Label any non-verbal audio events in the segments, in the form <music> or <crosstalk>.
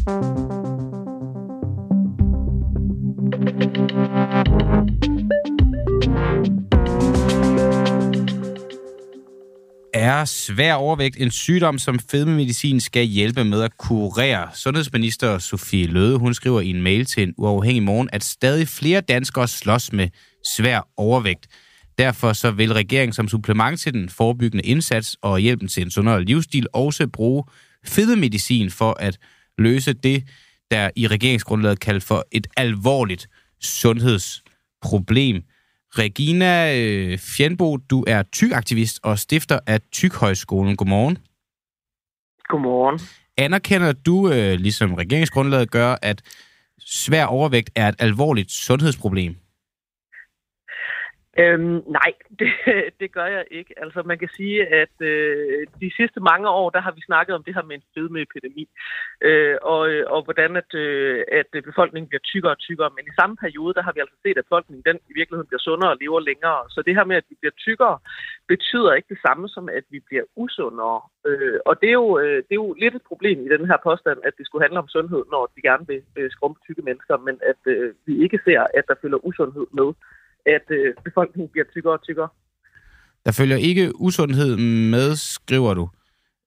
Er svær overvægt en sygdom, som fedmemedicin skal hjælpe med at kurere? Sundhedsminister Sofie Løde, hun skriver i en mail til en uafhængig morgen, at stadig flere danskere slås med svær overvægt. Derfor så vil regeringen som supplement til den forebyggende indsats og hjælpen til en sundere livsstil også bruge fedmemedicin for at løse det, der i regeringsgrundlaget kaldt for et alvorligt sundhedsproblem. Regina øh, Fjernbo, du er tykaktivist og stifter af Tykhøjskolen. Godmorgen. Godmorgen. Anerkender du, øh, ligesom regeringsgrundlaget gør, at svær overvægt er et alvorligt sundhedsproblem? Øhm, nej, <laughs> det, det gør jeg ikke. Altså man kan sige, at øh, de sidste mange år, der har vi snakket om det her med en fedmeepidemi, øh, og, øh, og hvordan at, øh, at øh, befolkningen bliver tykkere og tykkere. Men i samme periode, der har vi altså set, at befolkningen den i virkeligheden bliver sundere og lever længere. Så det her med, at vi bliver tykkere, betyder ikke det samme som, at vi bliver usundere. Øh, og det er, jo, øh, det er jo lidt et problem i den her påstand, at det skulle handle om sundhed, når de gerne vil øh, skrumpe tykke mennesker, men at øh, vi ikke ser, at der følger usundhed med at øh, befolkningen bliver tykkere og tykkere. Der følger ikke usundhed med, skriver du.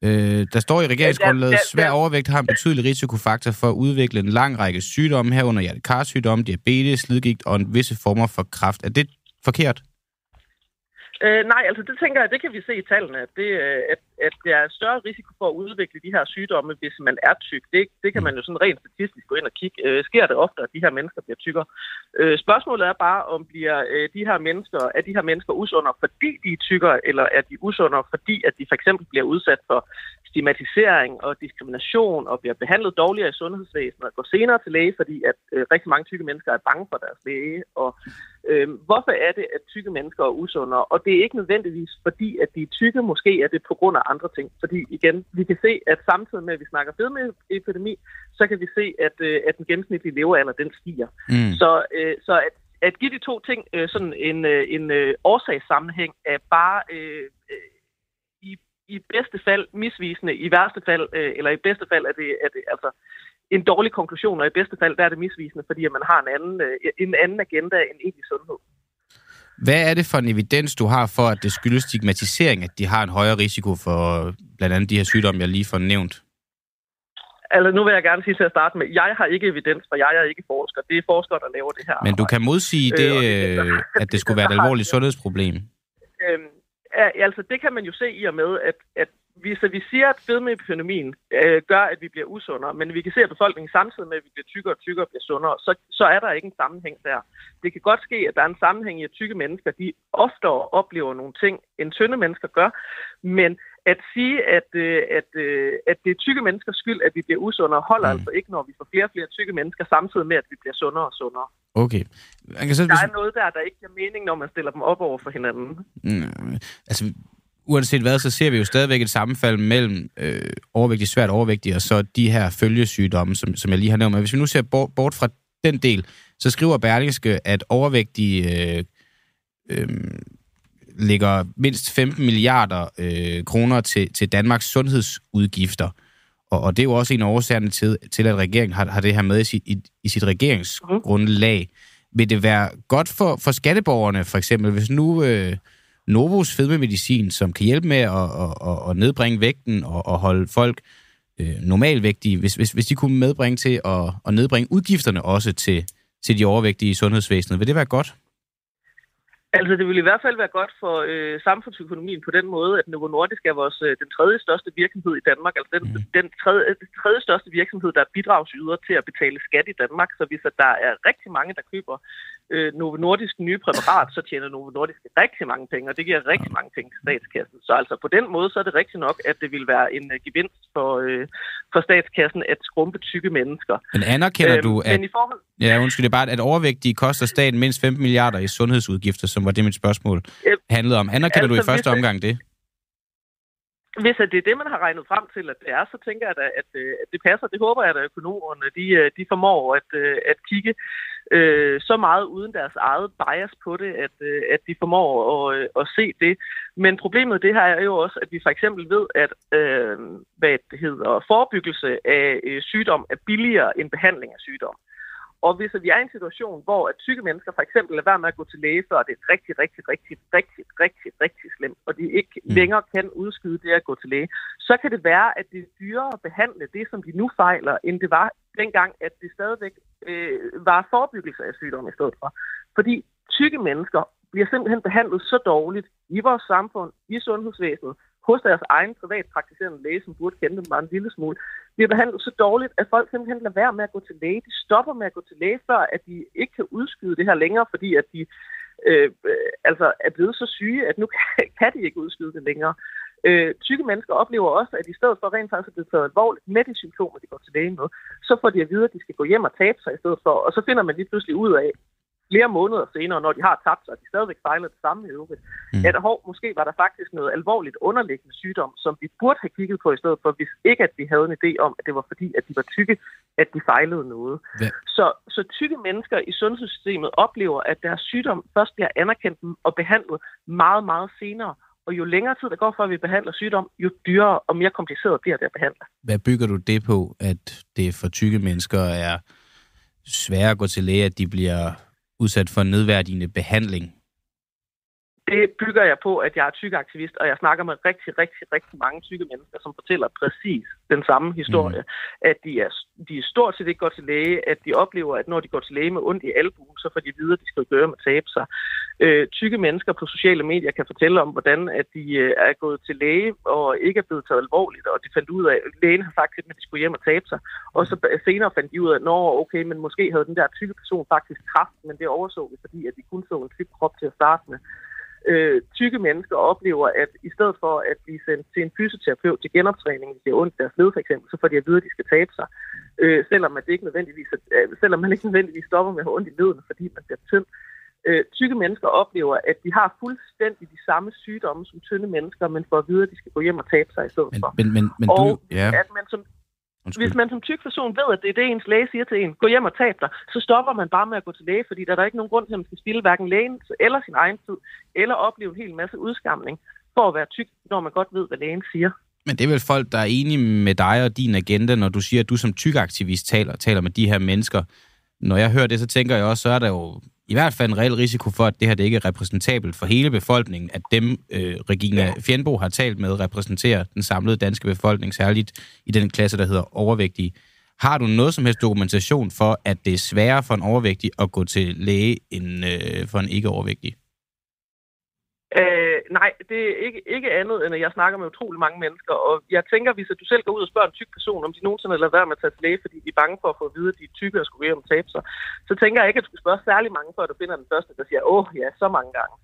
Øh, der står i regeringsgrundlaget, at svær overvægt har en betydelig risikofaktor for at udvikle en lang række sygdomme, herunder hjertekarsygdomme, diabetes, slidgigt og en visse former for kræft. Er det forkert? Øh, nej, altså det tænker jeg, det kan vi se i tallene, at, det, øh, at, at der er større risiko for at udvikle de her sygdomme, hvis man er tyk. Det, det kan man jo sådan rent statistisk gå ind og kigge. Øh, sker det ofte, at de her mennesker bliver tykkere? Øh, spørgsmålet er bare, om bliver øh, de her mennesker, er de her mennesker usundere, fordi de er tykkere, eller er de usundere, fordi at de for eksempel bliver udsat for stigmatisering og diskrimination og bliver behandlet dårligere i sundhedsvæsenet og går senere til læge, fordi at øh, rigtig mange tykke mennesker er bange for deres læge. Og øh, hvorfor er det, at tykke mennesker er usundere? Og det er ikke nødvendigvis fordi, at de er tykke. Måske er det på grund af andre ting. Fordi igen, vi kan se, at samtidig med, at vi snakker fedmeepidemi, så kan vi se, at, øh, at den gennemsnitlige levealder, den stiger. Mm. Så, øh, så at at give de to ting øh, sådan en, øh, en øh, årsagssammenhæng er bare øh, i bedste fald misvisende, i værste fald, øh, eller i bedste fald er det, er det altså en dårlig konklusion, og i bedste fald der er det misvisende, fordi at man har en anden, øh, en anden agenda end egentlig sundhed. Hvad er det for en evidens, du har for, at det skyldes stigmatisering, at de har en højere risiko for blandt andet de her sygdomme, jeg lige får nævnt? Altså, nu vil jeg gerne sige til at starte med, jeg har ikke evidens, for jeg er ikke forsker. Det er forskere, der laver det her. Men du kan modsige det, øh, det at det skulle være et <laughs> alvorligt sundhedsproblem? Øhm, altså, det kan man jo se i og med, at, at vi, så vi siger, at fedmeepidemien øh, gør, at vi bliver usundere, men vi kan se, at befolkningen samtidig med, at vi bliver tykkere og tykkere bliver sundere, så, så er der ikke en sammenhæng der. Det kan godt ske, at der er en sammenhæng i, at tykke mennesker, de oftere oplever nogle ting, end tynde mennesker gør, men at sige, at, øh, at, øh, at det er tykke menneskers skyld, at vi bliver usundere, holder mm. altså ikke, når vi får flere og flere tykke mennesker, samtidig med, at vi bliver sundere og sundere. Okay. Man kan så, der er noget der, der ikke giver mening, når man stiller dem op over for hinanden. Mm, altså, uanset hvad, så ser vi jo stadigvæk et sammenfald mellem øh, overvægtige, svært overvægtige, og så de her følgesygdomme, som, som jeg lige har nævnt. Men hvis vi nu ser bort, bort fra den del, så skriver Berlingske, at overvægtige øh, øh, ligger mindst 15 milliarder øh, kroner til, til Danmarks sundhedsudgifter. Og, og det er jo også en af årsagerne til, til at regeringen har, har det her med i sit, i, i sit regeringsgrundlag. Vil det være godt for, for skatteborgerne, for eksempel, hvis nu øh, Novos fedmemedicin, som kan hjælpe med at, at, at, at nedbringe vægten og at holde folk øh, normalvægtige, hvis, hvis, hvis de kunne medbringe til at, at nedbringe udgifterne også til, til de overvægtige i sundhedsvæsenet, vil det være godt? Altså, det vil i hvert fald være godt for øh, samfundsøkonomien på den måde, at Novo Nordisk er vores, øh, den tredje største virksomhed i Danmark. Altså den, mm. den tredje, den tredje største virksomhed, der er bidragsyder til at betale skat i Danmark. Så hvis at der er rigtig mange, der køber øh, Novo Nordisk nye præparat, så tjener Novo Nordisk rigtig mange penge, og det giver rigtig mange penge til statskassen. Så altså på den måde, så er det rigtigt nok, at det vil være en uh, gevinst for, øh, for statskassen at skrumpe tykke mennesker. Men anerkender øhm, du, at... Men i forhold... Ja, undskyld, det er bare, at overvægtige koster staten mindst 15 milliarder i sundhedsudgifter, som var det mit spørgsmål øh, handlede om. Anerkender altså, du i første omgang det? Hvis det er det, man har regnet frem til, at det er, så tænker jeg, at, at, at det passer. Det håber jeg, at økonomerne de, de formår at, at kigge øh, så meget uden deres eget bias på det, at, øh, at de formår at, øh, at se det. Men problemet det her er jo også, at vi for eksempel ved, at øh, hvad det hedder, forebyggelse af øh, sygdom er billigere end behandling af sygdom. Og hvis vi er i en situation, hvor at tykke mennesker for eksempel lader være med at gå til læge, før det er rigtig, rigtig, rigtig, rigtig, rigtig, rigtig slemt, og de ikke mm. længere kan udskyde det at gå til læge, så kan det være, at det er dyrere at behandle det, som de nu fejler, end det var dengang, at det stadigvæk øh, var forebyggelse af sygdomme i stedet for. Fordi tykke mennesker bliver simpelthen behandlet så dårligt i vores samfund, i sundhedsvæsenet, hos deres egen privatpraktiserende læge, som burde kende dem bare en lille smule, bliver behandlet så dårligt, at folk simpelthen lader være med at gå til læge. De stopper med at gå til læge, før at de ikke kan udskyde det her længere, fordi at de Øh, øh, altså er blevet så syge, at nu kan, <laughs> kan de ikke udskyde det længere. Øh, tykke mennesker oplever også, at i stedet for rent faktisk at blive taget alvorligt med de symptomer, de går til lægen med, så får de at vide, at de skal gå hjem og tabe sig i stedet for, og så finder man lige pludselig ud af, flere måneder senere, når de har tabt sig, og de stadigvæk fejler det samme i øvrigt, mm. at hov, måske var der faktisk noget alvorligt underliggende sygdom, som vi burde have kigget på i stedet for, hvis ikke at vi havde en idé om, at det var fordi, at de var tykke, at de fejlede noget. Ja. Så, så tykke mennesker i sundhedssystemet oplever, at deres sygdom først bliver anerkendt og behandlet meget, meget senere, og jo længere tid der går, før vi behandler sygdom, jo dyrere og mere kompliceret bliver det at behandle. Hvad bygger du det på, at det for tykke mennesker er svært at gå til læge, at de bliver udsat for nedværdigende behandling? Det bygger jeg på, at jeg er tykkeaktivist, og jeg snakker med rigtig, rigtig, rigtig mange tykke mennesker, som fortæller præcis den samme historie. Mm. At de er, de er stort set ikke går til læge, at de oplever, at når de går til læge med ondt i albuen, så får de videre, at de skal gøre med tabe sig. Øh, tykke mennesker på sociale medier kan fortælle om, hvordan at de øh, er gået til læge og ikke er blevet taget alvorligt, og de fandt ud af, at lægen har sagt, at de skulle hjem og tabe sig. Og så senere fandt de ud af, at Nå, okay, men måske havde den der tykke person faktisk kraft, men det overså vi, fordi at de kun så en tyk krop til at starte med øh, tykke mennesker oplever, at i stedet for at blive sendt til en fysioterapeut til genoptræning, hvis de har ondt deres led for eksempel, så får de at vide, at de skal tabe sig. Øh, selvom, at det ikke nødvendigvis, øh, selvom man ikke nødvendigvis stopper med at have ondt i ledene, fordi man bliver tynd. Øh, tykke mennesker oplever, at de har fuldstændig de samme sygdomme som tynde mennesker, men får at vide, at de skal gå hjem og tabe sig i stedet for. Men, men, men, og du, ja. at man som Undskyld. Hvis man som tyk person ved, at det er det, ens læge siger til en, gå hjem og tab dig, så stopper man bare med at gå til læge, fordi der er der ikke nogen grund til, at man skal spille hverken lægen eller sin egen tid, eller opleve en hel masse udskamning for at være tyk, når man godt ved, hvad lægen siger. Men det er vel folk, der er enige med dig og din agenda, når du siger, at du som tykaktivist taler, taler med de her mennesker. Når jeg hører det, så tænker jeg også, så er der jo i hvert fald en reel risiko for, at det her det ikke er repræsentabelt for hele befolkningen, at dem, øh, Regina Fjernbo har talt med, repræsenterer den samlede danske befolkning, særligt i den klasse, der hedder overvægtige. Har du noget som helst dokumentation for, at det er sværere for en overvægtig at gå til læge, end øh, for en ikke-overvægtig? Nej, det er ikke, ikke andet, end at jeg snakker med utrolig mange mennesker, og jeg tænker, hvis at du selv går ud og spørger en tyk person, om de nogensinde lader være med at tage til læge, fordi de er bange for at få at vide, at de er tykke og skulle hjem og tabe sig, så tænker jeg ikke, at du skal spørge særlig mange, før du finder den første, der siger, åh ja, så mange gange.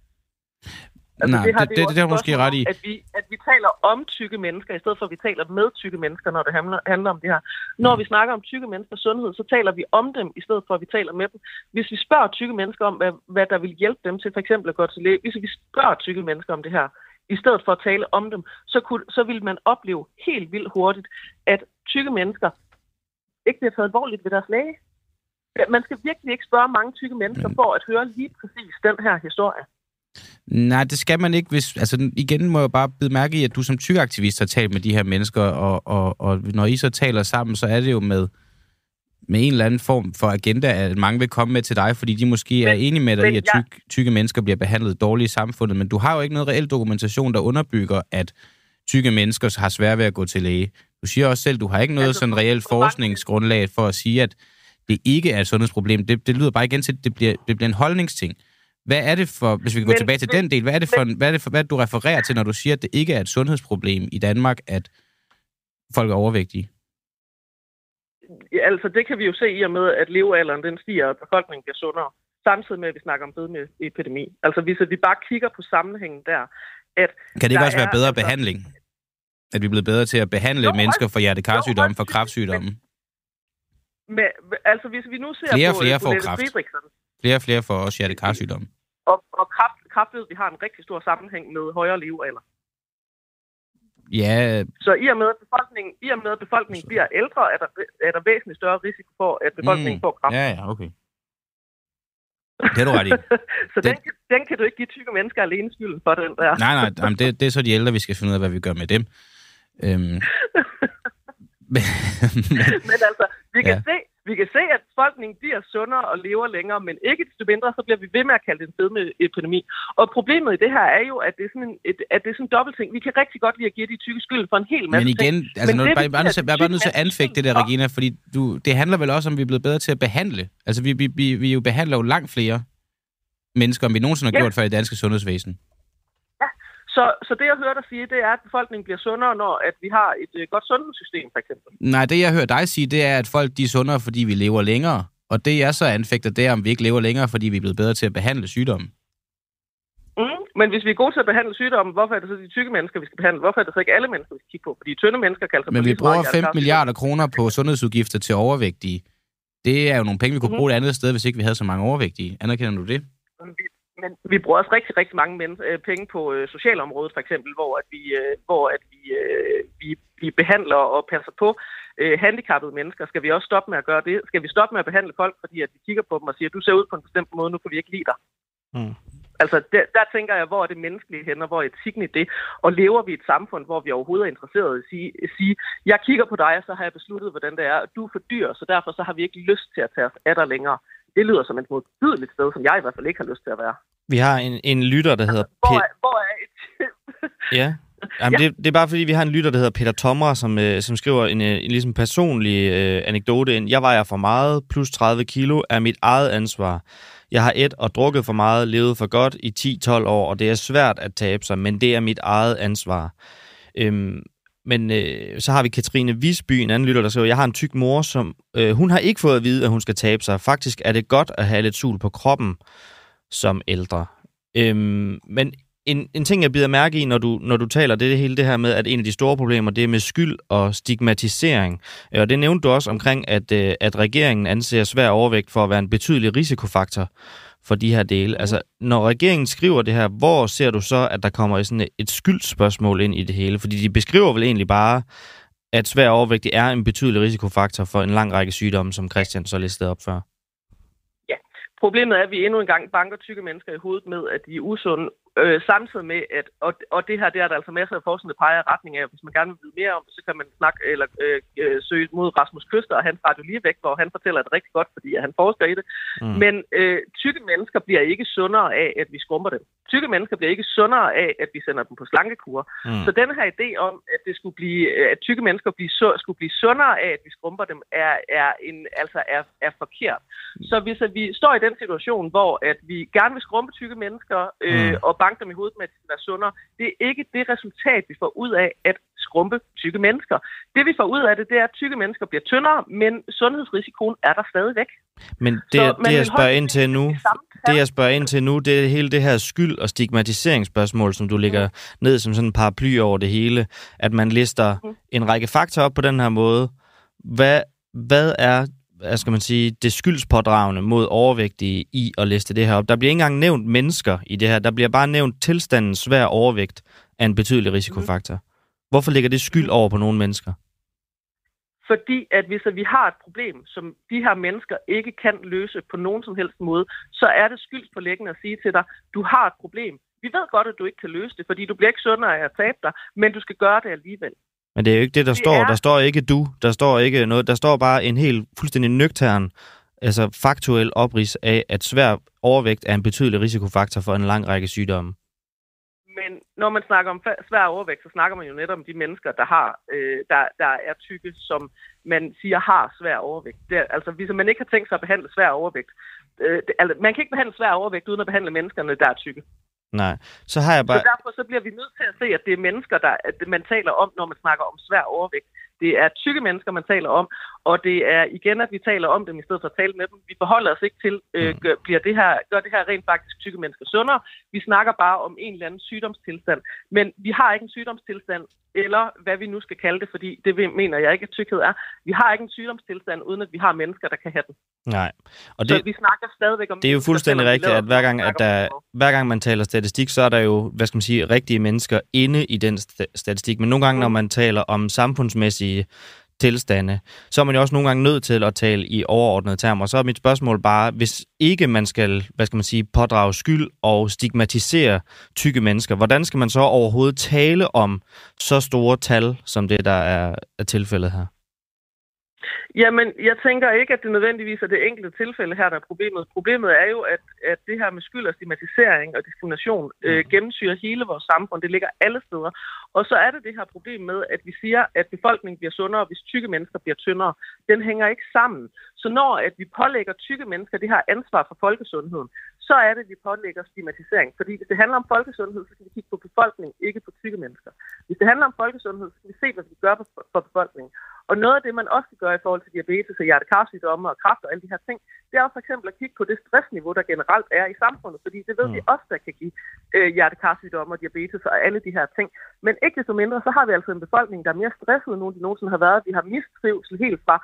Altså, Nej, det, har, det, det, det, det er måske ret i. At vi, at vi taler om tykke mennesker, i stedet for at vi taler med tykke mennesker, når det handler, handler om det her. Når mm. vi snakker om tykke menneskers sundhed, så taler vi om dem, i stedet for at vi taler med dem. Hvis vi spørger tykke mennesker om, hvad, hvad der vil hjælpe dem til for eksempel at gå til læge, hvis vi spørger tykke mennesker om det her, i stedet for at tale om dem, så, kunne, så vil man opleve helt vildt hurtigt, at tykke mennesker ikke bliver taget alvorligt ved deres læge. Man skal virkelig ikke spørge mange tykke mennesker for at høre lige præcis den her historie. Nej, det skal man ikke. Hvis, altså, igen må jeg bare bide mærke i, at du som tykaktivist har talt med de her mennesker, og, og, og når I så taler sammen, så er det jo med, med en eller anden form for agenda, at mange vil komme med til dig, fordi de måske er enige med dig i, at tyk, tykke mennesker bliver behandlet dårligt i samfundet, men du har jo ikke noget reel dokumentation, der underbygger, at tykke mennesker har svært ved at gå til læge. Du siger også selv, du har ikke noget altså, sådan reelt forskningsgrundlag for at sige, at det ikke er et sundhedsproblem. Det, det lyder bare igen til, at det bliver, det bliver en holdningsting. Hvad er det for, hvis vi kan gå men, tilbage til den del, hvad er det for, men, hvad er det for, hvad du refererer til, når du siger, at det ikke er et sundhedsproblem i Danmark, at folk er overvægtige? Ja, altså, det kan vi jo se i og med, at levealderen den stiger, og befolkningen bliver sundere. Samtidig med, at vi snakker om med epidemi. Altså, hvis vi bare kigger på sammenhængen der, at... Kan det ikke også være bedre altså, behandling? At vi er blevet bedre til at behandle jo, mennesker for hjertekarsygdomme, for kræftsygdomme? Men, altså, hvis vi nu ser flere på... Flere får kræft. Flere og flere får også hjertekarsygdomme. Og, og kraft, kraft ved, vi har en rigtig stor sammenhæng med højere levealder. Ja. Så i og med, at befolkningen, i og med, at befolkningen bliver ældre, er der, er der væsentligt større risiko for, at befolkningen mm. får kræft. Ja, ja, okay. Det er du ret i. <laughs> så den, den kan du ikke give tykke mennesker alene skylden for, den der. Nej, nej, jamen det, det er så de ældre, vi skal finde ud af, hvad vi gør med dem. Øhm, <laughs> men, men altså, vi kan, ja. se, vi kan se, at befolkningen bliver sundere og lever længere, men ikke desto mindre, så bliver vi ved med at kalde det en fedmeepidemi. Og problemet i det her er jo, at det er sådan en, et, at det er sådan en dobbeltting. Vi kan rigtig godt lide at give de tykke skyld for en hel masse Men igen, ting. altså, men det, bare, bare, nødt, jeg er bare nødt til at anfægte det der, Regina, fordi du, det handler vel også om, at vi er blevet bedre til at behandle. Altså, vi, vi, vi, vi jo behandler jo langt flere mennesker, end vi nogensinde har ja. gjort for i det danske sundhedsvæsen. Så, så det, jeg hører dig sige, det er, at befolkningen bliver sundere, når at vi har et øh, godt sundhedssystem, for eksempel. Nej, det, jeg hører dig sige, det er, at folk de er sundere, fordi vi lever længere. Og det, jeg så anfægter, det er, om vi ikke lever længere, fordi vi er blevet bedre til at behandle sygdommen. Mm, men hvis vi er gode til at behandle sygdommen, hvorfor er det så de tykke mennesker, vi skal behandle? Hvorfor er det så ikke alle mennesker, vi skal kigge på? Fordi tynde mennesker kan altså... Men vi bruger 5 milliarder kroner på sundhedsudgifter til overvægtige. Det er jo nogle penge, vi kunne mm-hmm. bruge et andet sted, hvis ikke vi havde så mange overvægtige. Anerkender du det? Vi, men vi bruger også rigtig, rigtig mange men, øh, penge på øh, socialområdet, for eksempel, hvor at vi, øh, hvor at vi, øh, vi, vi behandler og passer på øh, handicappede mennesker. Skal vi også stoppe med at gøre det? Skal vi stoppe med at behandle folk, fordi at vi kigger på dem og siger, du ser ud på en bestemt måde, nu kan vi ikke lide dig? Mm. Altså, der, der tænker jeg, hvor er det menneskelige hen, og hvor er etikken i det? Og lever vi i et samfund, hvor vi overhovedet er interesseret i at sige, sige, jeg kigger på dig, og så har jeg besluttet, hvordan det er, du er for dyr, så derfor så har vi ikke lyst til at tage os af dig længere. Det lyder som et modbydeligt sted, som jeg i hvert fald ikke har lyst til at være. Vi har en, en lytter, der hedder... Hvor er, hvor er et... <laughs> ja. Jamen, ja. det, det er bare fordi, vi har en lytter, der hedder Peter Tommer, som, øh, som skriver en, øh, en ligesom personlig øh, anekdote ind. Jeg vejer for meget, plus 30 kilo, er mit eget ansvar. Jeg har et og drukket for meget, levet for godt i 10-12 år, og det er svært at tabe sig, men det er mit eget ansvar. Øhm, men øh, så har vi Katrine Visby, en anden lytter, der skriver, jeg har en tyk mor, som øh, hun har ikke fået at vide, at hun skal tabe sig. Faktisk er det godt at have lidt sul på kroppen som ældre. Øhm, men en, en ting, jeg bider mærke i, når du, når du taler, det er det hele det her med, at en af de store problemer, det er med skyld og stigmatisering. Øh, og det nævnte du også omkring, at, øh, at regeringen anser svær overvægt for at være en betydelig risikofaktor for de her dele. Altså, når regeringen skriver det her, hvor ser du så, at der kommer sådan et, skyldspørgsmål ind i det hele? Fordi de beskriver vel egentlig bare, at svær overvægt er en betydelig risikofaktor for en lang række sygdomme, som Christian så listede op før. Problemet er, at vi endnu engang banker tykke mennesker i hovedet med, at de er usunde, øh, samtidig med, at, og, og det her, det er der altså masser af forskning, der peger i retning af, hvis man gerne vil vide mere om det, så kan man snakke eller øh, øh, søge mod Rasmus Køster og hans radio lige væk, hvor han fortæller det rigtig godt, fordi han forsker i det. Mm. Men øh, tykke mennesker bliver ikke sundere af, at vi skrumper dem. Tykke mennesker bliver ikke sundere af, at vi sender dem på slankekur. Mm. Så den her idé om, at det skulle blive, at tykke mennesker blive, skulle blive sundere af, at vi skrumper dem, er, er, en, altså er, er forkert. Så hvis at vi står i den situation, hvor at vi gerne vil skrumpe tykke mennesker øh, mm. og banke dem i hovedet med, at de skal være sundere, det er ikke det resultat, vi får ud af at skrumpe tykke mennesker. Det vi får ud af det, det er, at tykke mennesker bliver tyndere, men sundhedsrisikoen er der stadigvæk. Men det, Så, det jeg spørger ind til nu, det jeg spørger ind til nu, det er hele det her skyld- og stigmatiseringsspørgsmål, som du lægger mm. ned som sådan en paraply over det hele, at man lister mm. en række fakta op på den her måde. Hvad, hvad er hvad skal man sige, det skyldspådragende mod overvægtige i at liste det her op. Der bliver ikke engang nævnt mennesker i det her. Der bliver bare nævnt tilstanden svær overvægt af en betydelig risikofaktor. Hvorfor ligger det skyld over på nogle mennesker? Fordi at hvis vi har et problem, som de her mennesker ikke kan løse på nogen som helst måde, så er det skyldspålæggende at sige til dig, du har et problem. Vi ved godt, at du ikke kan løse det, fordi du bliver ikke sundere af at tabe dig, men du skal gøre det alligevel. Men det er jo ikke det, der det står. Er... Der står ikke du. Der står ikke noget. Der står bare en helt fuldstændig nøgtern, altså faktuel oprids af, at svær overvægt er en betydelig risikofaktor for en lang række sygdomme. Men når man snakker om svær overvægt, så snakker man jo netop om de mennesker, der har, øh, der, der er tykke, som man siger har svær overvægt. Det, altså, hvis man ikke har tænkt sig at behandle svær overvægt, øh, det, altså, man kan ikke behandle svær overvægt uden at behandle menneskerne, der er tykke. Nej, så har jeg bare... Så derfor så bliver vi nødt til at se, at det er mennesker, der, at man taler om, når man snakker om svær overvægt. Det er tykke mennesker, man taler om, og det er igen, at vi taler om dem i stedet for at tale med dem. Vi forholder os ikke til, øh, mm. gør, bliver det her, gør det her rent faktisk tykke mennesker sundere. Vi snakker bare om en eller anden sygdomstilstand. Men vi har ikke en sygdomstilstand, eller hvad vi nu skal kalde det, fordi det mener jeg ikke, at tykkhed er. Vi har ikke en sygdomstilstand, uden at vi har mennesker, der kan have den. Nej. Og det, så vi snakker stadigvæk om... Det er jo fuldstændig rigtigt, at hver gang, at der, hver gang man taler statistik, så er der jo, hvad skal man sige, rigtige mennesker inde i den statistik. Men nogle gange, mm. når man taler om samfundsmæssige tilstande, så er man jo også nogle gange nødt til at tale i overordnede termer. Så er mit spørgsmål bare, hvis ikke man skal, hvad skal man sige, pådrage skyld og stigmatisere tykke mennesker, hvordan skal man så overhovedet tale om så store tal, som det, der er, er tilfældet her? Jamen, jeg tænker ikke, at det nødvendigvis er det enkelte tilfælde her, der er problemet. Problemet er jo, at, at det her med skyld og stigmatisering og diskrimination øh, mm. gennemsyrer hele vores samfund. Det ligger alle steder. Og så er det det her problem med, at vi siger, at befolkningen bliver sundere, hvis tykke mennesker bliver tyndere. Den hænger ikke sammen. Så når at vi pålægger tykke mennesker det her ansvar for folkesundheden, så er det, at vi pålægger stigmatisering. Fordi hvis det handler om folkesundhed, så skal vi kigge på befolkningen, ikke på tykke mennesker. Hvis det handler om folkesundhed, så skal vi se, hvad vi gør for befolkningen. Og noget af det, man også gør i forhold til diabetes og hjertekarsygdomme og kræft og alle de her ting, det er jo for eksempel at kigge på det stressniveau, der generelt er i samfundet, fordi det ved mm. vi også, der kan give øh, hjertekarsygdomme og diabetes og alle de her ting. Men ikke desto mindre, så har vi altså en befolkning, der er mere stresset, end nogen de nogensinde har været. Vi har mistrivsel helt fra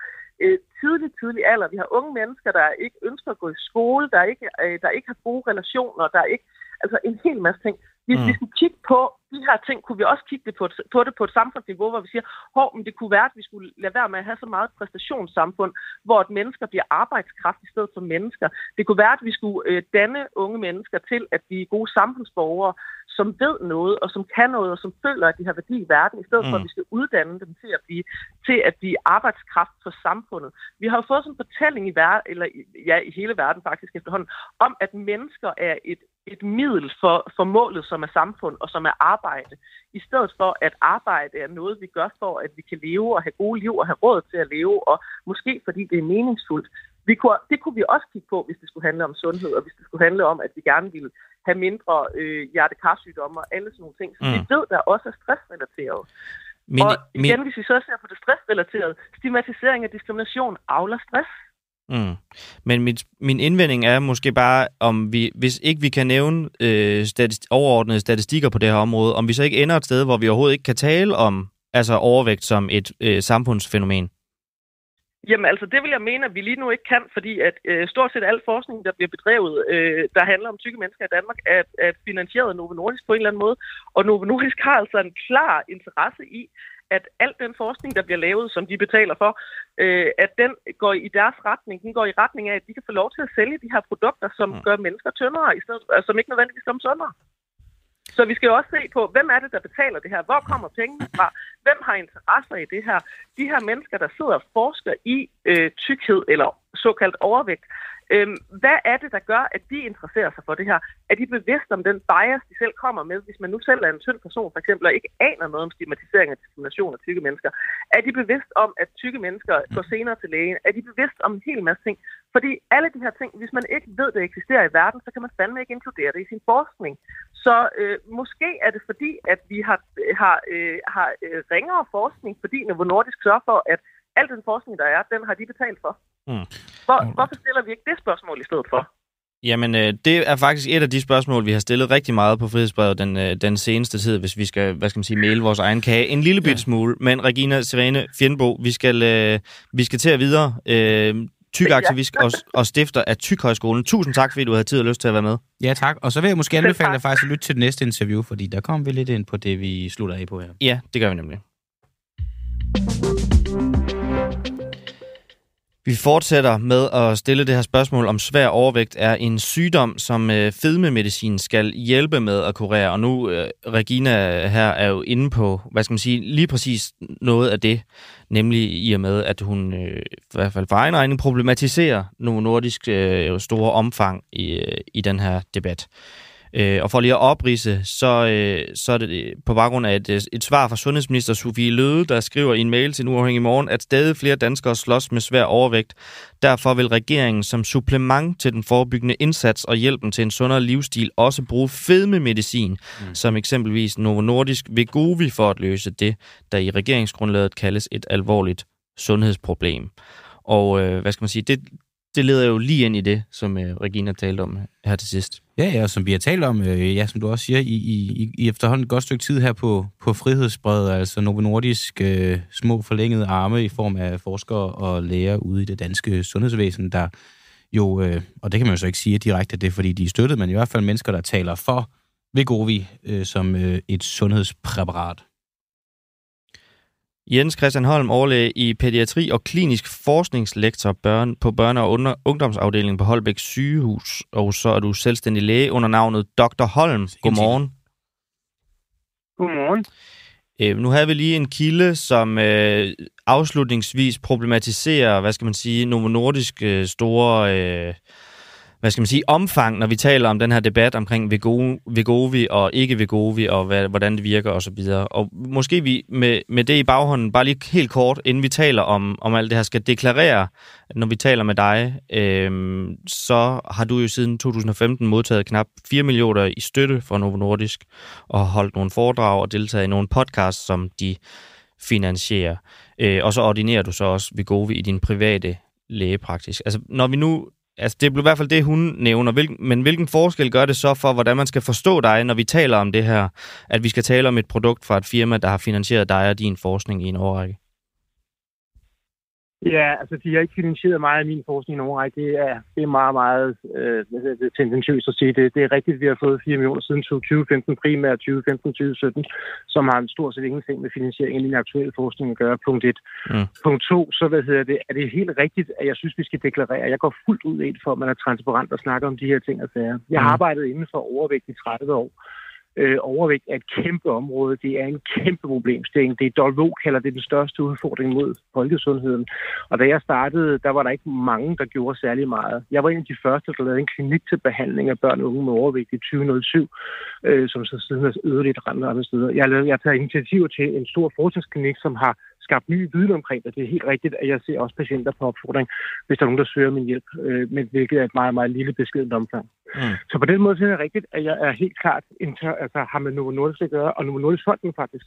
øh, tidlig, tidlig alder. Vi har unge mennesker, der ikke ønsker at gå i skole, der ikke, øh, der ikke har gode relationer, der ikke... Altså en hel masse ting. Hvis mm. vi skulle kigge på de her ting, kunne vi også kigge det på, på det på et samfundsniveau, hvor vi siger, hov, men det kunne være, at vi skulle lade være med at have så meget præstationssamfund, hvor et mennesker bliver arbejdskraft i stedet for mennesker. Det kunne være, at vi skulle øh, danne unge mennesker til at blive gode samfundsborgere, som ved noget, og som kan noget, og som føler, at de har værdi i verden, i stedet mm. for, at vi skal uddanne dem til at blive, til at blive arbejdskraft for samfundet. Vi har jo fået sådan en fortælling i verden, eller ja, i hele verden faktisk efterhånden, om at mennesker er et, et middel for, for målet, som er samfund og som er arbejde, i stedet for at arbejde er noget, vi gør for, at vi kan leve og have gode liv og have råd til at leve, og måske fordi det er meningsfuldt. Vi kunne, det kunne vi også kigge på, hvis det skulle handle om sundhed, og hvis det skulle handle om, at vi gerne ville have mindre øh, hjertekarsygdomme og alle sådan nogle ting. Så mm. vi ved, der også er stressrelateret. Men, og igen, men... hvis vi så ser på det stressrelaterede, stigmatisering og diskrimination avler stress. Mm. Men mit, min indvending er måske bare, om vi, hvis ikke vi kan nævne øh, statist- overordnede statistikker på det her område, om vi så ikke ender et sted, hvor vi overhovedet ikke kan tale om altså overvægt som et øh, samfundsfænomen. Jamen altså, det vil jeg mene, at vi lige nu ikke kan, fordi at øh, stort set al forskning, der bliver bedrevet, øh, der handler om tykke mennesker i Danmark, er, er finansieret af Novo Nordisk på en eller anden måde. Og Novo Nordisk har altså en klar interesse i, at al den forskning, der bliver lavet, som de betaler for, øh, at den går i deres retning. Den går i retning af, at de kan få lov til at sælge de her produkter, som mm. gør mennesker tyndere, i stedet, altså, som ikke nødvendigvis gør dem sundere. Så vi skal jo også se på, hvem er det, der betaler det her? Hvor kommer pengene fra? Hvem har interesser i det her? De her mennesker, der sidder og forsker i øh, tykkhed eller såkaldt overvægt, Øhm, hvad er det, der gør, at de interesserer sig for det her? Er de bevidste om den bias, de selv kommer med, hvis man nu selv er en tynd person, for eksempel, og ikke aner noget om stigmatisering og diskrimination af tykke mennesker? Er de bevidst om, at tykke mennesker går senere til lægen? Er de bevidst om en hel masse ting? Fordi alle de her ting, hvis man ikke ved, det eksisterer i verden, så kan man fandme ikke inkludere det i sin forskning. Så øh, måske er det fordi, at vi har, har, øh, har øh, ringere forskning, fordi Novo Nordisk sørger for, at al den forskning, der er, den har de betalt for. Mm. Hvor, hvorfor stiller vi ikke det spørgsmål i stedet for? Jamen, øh, det er faktisk et af de spørgsmål, vi har stillet rigtig meget på Frihedsbrevet den, øh, den seneste tid, hvis vi skal, hvad skal man sige, male vores egen kage. En lille bit smule, men Regina Svane Fjendbo, vi skal, øh, vi skal til at videre. Øh, tykaktivist og, og stifter af Tykhøjskolen. Tusind tak, fordi du havde tid og lyst til at være med. Ja, tak. Og så vil jeg måske anbefale dig faktisk at lytte til det næste interview, fordi der kommer vi lidt ind på det, vi slutter af på her. Ja, det gør vi nemlig. Vi fortsætter med at stille det her spørgsmål om svær overvægt er en sygdom, som øh, fedmemedicin skal hjælpe med at kurere. Og nu, øh, Regina her er jo inde på, hvad skal man sige, lige præcis noget af det, nemlig i og med, at hun øh, i hvert fald for egen regning problematiserer Novo nordisk øh, store omfang i, øh, i den her debat. Øh, og for lige at oprise, så, øh, så er det øh, på baggrund af et, øh, et svar fra sundhedsminister Sofie Løde, der skriver i en mail til Uafhængig Morgen, at stadig flere danskere slås med svær overvægt. Derfor vil regeringen som supplement til den forebyggende indsats og hjælpen til en sundere livsstil også bruge fedmemedicin, mm. som eksempelvis Novo Nordisk Vegovi for at løse det, der i regeringsgrundlaget kaldes et alvorligt sundhedsproblem. Og øh, hvad skal man sige, det, det leder jo lige ind i det, som øh, Regina talte om her til sidst. Ja, ja, og som vi har talt om, øh, ja, som du også siger, i, i, i efterhånden et godt stykke tid her på, på frihedsbredet, altså Novo Nordisk øh, små forlængede arme i form af forskere og læger ude i det danske sundhedsvæsen, der jo, øh, og det kan man jo så ikke sige direkte, det er fordi de er støttet, men i hvert fald mennesker, der taler for Vegovi øh, som øh, et sundhedspræparat. Jens Christian Holm, overlæge i pædiatri og klinisk forskningslektor børn på børne- og ungdomsafdelingen på Holbæk sygehus. Og så er du selvstændig læge under navnet Dr. Holm. Godmorgen. Godmorgen. Øh, nu havde vi lige en kilde, som øh, afslutningsvis problematiserer, hvad skal man sige, Novo Nordisk øh, store... Øh, hvad skal man sige, omfang, når vi taler om den her debat omkring Vegovi og ikke Vegovi, og hvad, hvordan det virker osv. Og, og måske vi med, med det i baghånden, bare lige helt kort, inden vi taler om, om alt det her, skal deklarere, at når vi taler med dig, øh, så har du jo siden 2015 modtaget knap 4 millioner i støtte fra Novo Nordisk, og holdt nogle foredrag og deltaget i nogle podcasts, som de finansierer. Øh, og så ordinerer du så også Vegovi i din private lægepraksis. Altså, når vi nu Altså, det er i hvert fald det, hun nævner. Hvilken, men hvilken forskel gør det så for, hvordan man skal forstå dig, når vi taler om det her? At vi skal tale om et produkt fra et firma, der har finansieret dig og din forskning i en årrække? Ja, altså de har ikke finansieret meget af min forskning i Norge. Det er, det er meget, meget øh, det tendentiøst at sige. Det, det er rigtigt, at vi har fået 4 millioner siden 2015, primært 2015-2017, som har en stort set ingenting med finansiering i min aktuelle forskning at gøre. Punkt 1. Mm. Punkt 2, så hvad hedder det, er det helt rigtigt, at jeg synes, vi skal deklarere. Jeg går fuldt ud ind for, at man er transparent og snakker om de her ting og sager. Jeg har mm. arbejdet inden for overvægt i 30 år. Øh, overvægt er et kæmpe område. Det er en kæmpe problemstilling. Det er WHO kalder det den største udfordring mod folkesundheden. Og da jeg startede, der var der ikke mange, der gjorde særlig meget. Jeg var en af de første, der lavede en klinik til behandling af børn og unge med overvægt i 2007, øh, som så siden har øget rent andre steder. Jeg har, jeg tager taget initiativer til en stor forskningsklinik, som har skabt ny viden omkring det. Det er helt rigtigt, at jeg ser også patienter på opfordring, hvis der er nogen, der søger min hjælp, øh, men hvilket er et meget, meget lille beskedent omfang. Mm. Så på den måde er det rigtigt, at jeg er helt klart inter, altså, har med Novo Nordisk at gøre, og Novo Nordisk Fonden faktisk.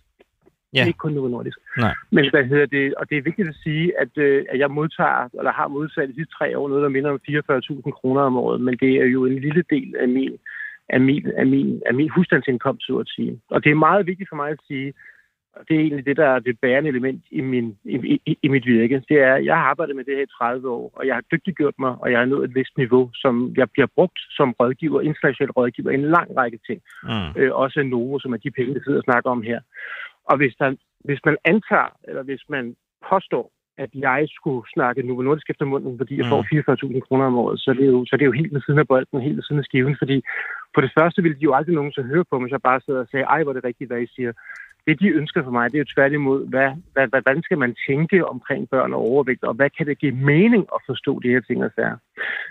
Ja. Ikke kun Novo Nordisk. Nej. Men hvad hedder det, og det er vigtigt at sige, at, øh, at jeg modtager, eller har modtaget de sidste tre år noget, der minder om 44.000 kroner om året, men det er jo en lille del af min, af min, af min, af min husstandsindkomst, så at sige. Og det er meget vigtigt for mig at sige, det er egentlig det, der er det bærende element i, min, i, i, i mit virke. Det er, at jeg har arbejdet med det her i 30 år, og jeg har dygtiggjort mig, og jeg har nået et vist niveau, som jeg bliver brugt som rådgiver, international rådgiver, i en lang række ting. Mm. Øh, også Novo, som er de penge, vi sidder og snakker om her. Og hvis, der, hvis man antager, eller hvis man påstår, at jeg skulle snakke Novo Nordisk efter munden, fordi jeg mm. får 44.000 kroner om året, så det, er jo, så det er jo helt ved siden af bolden, helt ved siden af skiven, fordi på det første ville de jo aldrig nogen så høre på hvis jeg bare sidder og sagde, ej, hvor er det rigtigt, hvad I siger det, de ønsker for mig, det er jo tværtimod, hvad, hvad, hvordan skal man tænke omkring børn og overvægt, og hvad kan det give mening at forstå de her ting og sager.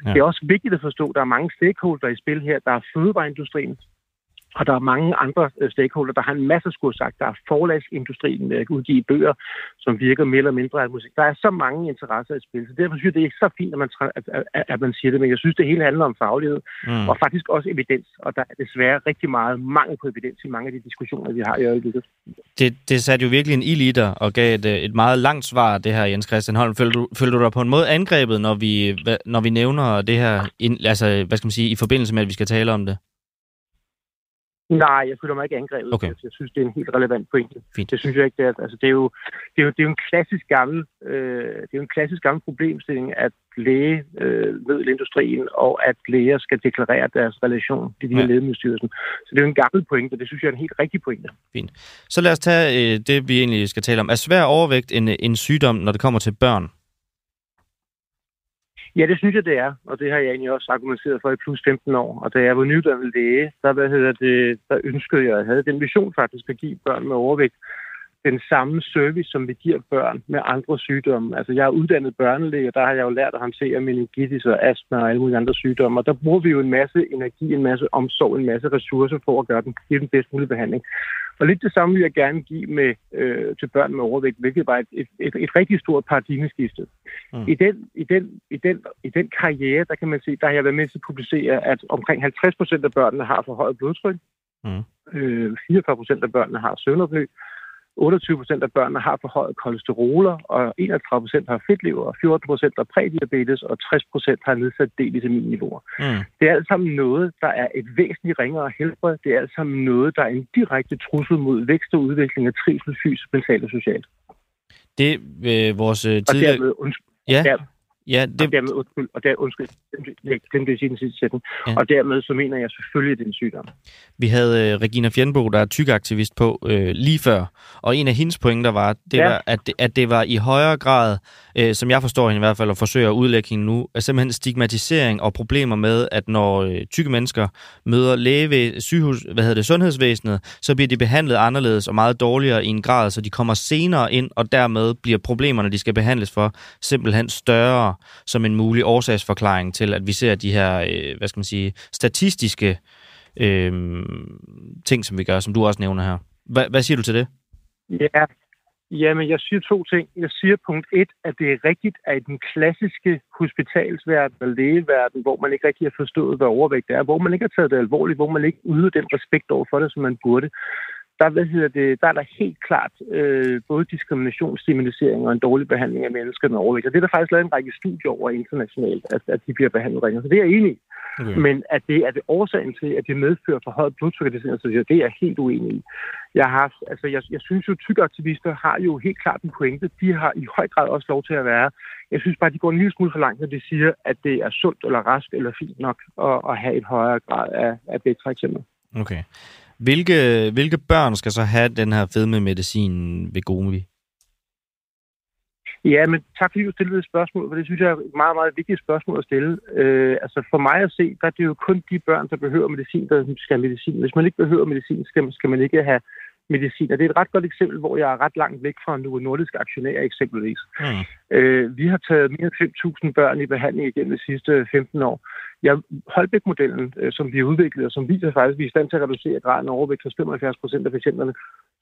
Ja. Det er også vigtigt at forstå, at der er mange stakeholder i spil her. Der er fødevareindustrien, og der er mange andre øh, stakeholder, der har en masse skulle sagt. Der er forlagsindustrien med at udgive bøger, som virker mere eller mindre af musik. Der er så mange interesser i spil, så derfor synes jeg, det er ikke så fint, at man, at, at, at man siger det, men jeg synes, det hele handler om faglighed, mm. og faktisk også evidens, og der er desværre rigtig meget mangel på evidens i mange af de diskussioner, vi har i øjeblikket. Det, det satte jo virkelig en ild i dig, og gav et, øh, et meget langt svar, det her, Jens Christian Holm. Føler du, føler du dig på en måde angrebet, når vi, når vi nævner det her, altså, hvad skal man sige, i forbindelse med, at vi skal tale om det? Nej, jeg føler mig ikke angrebet. Okay. Jeg synes, det er en helt relevant pointe. Fint. Det synes jeg ikke, det er. Altså, det, er jo, det, er jo, det er jo en klassisk gammel, øh, det er jo en klassisk gammel problemstilling, at lægemiddelindustrien øh, og at læger skal deklarere deres relation til de her ja. lægemiddelstyrelsen. Så det er jo en gammel pointe, og det synes jeg er en helt rigtig pointe. Fint. Så lad os tage øh, det, vi egentlig skal tale om. Er svær overvægt en, en sygdom, når det kommer til børn? Ja, det synes jeg, det er, og det har jeg egentlig også argumenteret for i plus 15 år. Og da jeg var nyuddannet læge, der, hvad hedder det, der ønskede jeg, at jeg havde den vision faktisk at give børn med overvægt den samme service, som vi giver børn med andre sygdomme. Altså, jeg er uddannet børnelæge, og der har jeg jo lært at håndtere meningitis og astma og alle mulige andre sygdomme. Og der bruger vi jo en masse energi, en masse omsorg, en masse ressourcer for at gøre den, give den bedst mulige behandling. Og lidt det samme vil jeg gerne give med, øh, til børn med overvægt, hvilket var et, et, et, et rigtig stort paradigmeskifte. Mm. I, den, i, den, i, den, I den karriere, der kan man se, der har jeg været med til at publicere, at omkring 50 procent af børnene har for højt blodtryk. Mm. Øh, 44 procent af børnene har søvnopnø. 28 procent af børnene har forhøjet kolesteroler, og 31 procent har fedtlever, og 14 procent har prædiabetes, og 60 procent har nedsat D-vitaminniveauer. Mm. Det er alt sammen noget, der er et væsentligt ringere helbred. Det er alt sammen noget, der er en direkte trussel mod vækst og udvikling af trivsel, fysisk, mentalt og socialt. Det øh, vores øh, tidligere... Og dermed, undskyld, ja. Der, Ja, det... Og dermed, undskyld, og der, undskyld, jeg glemte at sige den sidste sætning. Ja. Og dermed så mener jeg selvfølgelig, at det er en sygdom. Vi havde uh, Regina Fjernbo, der er tykaktivist på uh, lige før, og en af hendes pointer var, det ja. var at, det, at det var i højere grad, uh, som jeg forstår hende i hvert fald, og forsøger at udlægge hende nu, er simpelthen stigmatisering og problemer med, at når uh, tykke mennesker møder læge ved sygehus, hvad hedder det, sundhedsvæsenet, så bliver de behandlet anderledes og meget dårligere i en grad, så de kommer senere ind, og dermed bliver problemerne, de skal behandles for, simpelthen større som en mulig årsagsforklaring til, at vi ser de her, øh, hvad skal man sige, statistiske øh, ting, som vi gør, som du også nævner her. Hva, hvad siger du til det? Ja, Jamen, jeg siger to ting. Jeg siger punkt et, at det er rigtigt, at i den klassiske hospitalsverden og lægeverden, hvor man ikke rigtig har forstået, hvad overvægt er, hvor man ikke har taget det alvorligt, hvor man ikke yder den respekt over for det, som man burde, der, hvad hedder det, der er der helt klart øh, både diskrimination, stigmatisering og en dårlig behandling af mennesker med overvægt. Og det er der faktisk lavet en række studier over internationalt, at, at de bliver behandlet ringere. Så det er jeg enig i. Okay. Men at det er det årsagen til, at det medfører for højt blodtryk, det, så det er jeg helt uenig i. Jeg, har, altså, jeg, jeg synes jo, at tykaktivister har jo helt klart en pointe. De har i høj grad også lov til at være. Jeg synes bare, at de går en lille smule for langt, når de siger, at det er sundt eller rask eller fint nok at, at have et højere grad af, af B3 Okay. Hvilke, hvilke børn skal så have den her fedmemedicin ved Gomi? Ja, men tak fordi du stillede et spørgsmål, for det synes jeg er et meget, meget vigtigt spørgsmål at stille. Øh, altså for mig at se, der er det jo kun de børn, der behøver medicin, der skal have medicin. Hvis man ikke behøver medicin, skal, skal man ikke have medicin. Og det er et ret godt eksempel, hvor jeg er ret langt væk fra Novo Nordisk aktionær eksempelvis. Mm. Øh, vi har taget mere end 5.000 børn i behandling igennem de sidste 15 år. Ja, Holbæk-modellen, øh, som vi har udviklet, og som viser faktisk, at vi er i stand til at reducere graden af overvægt hos 75 procent af patienterne,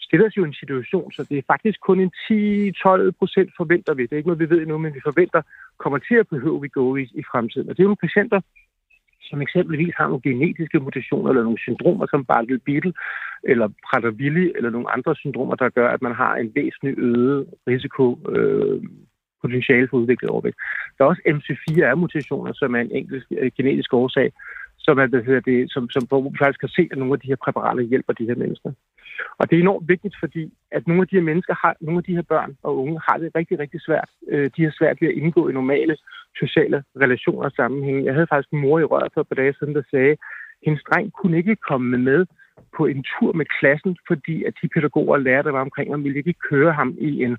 stiller os jo en situation, så det er faktisk kun en 10-12 procent forventer vi. Det er ikke noget, vi ved endnu, men vi forventer kommer til at behøve vi gå i, i fremtiden. Og det er nogle patienter, som eksempelvis har nogle genetiske mutationer eller nogle syndromer som Bardet-Biedl eller Prader-Willi eller nogle andre syndromer, der gør, at man har en væsentlig øget risiko øh, potentiale for udviklet overvægt. Der er også MC4R-mutationer, som er en enkelt øh, genetisk årsag, som, er, det, det, som, som hvor vi faktisk kan se, at nogle af de her præparater hjælper de her mennesker. Og det er enormt vigtigt, fordi at nogle af de her mennesker, har, nogle af de her børn og unge, har det rigtig, rigtig svært. Øh, de har svært ved at indgå i normale sociale relationer og sammenhænge. Jeg havde faktisk en mor i røret for et par dage siden, der sagde, at hendes dreng kunne ikke komme med på en tur med klassen, fordi at de pædagoger og lærere, der var omkring ham, ville ikke køre ham i en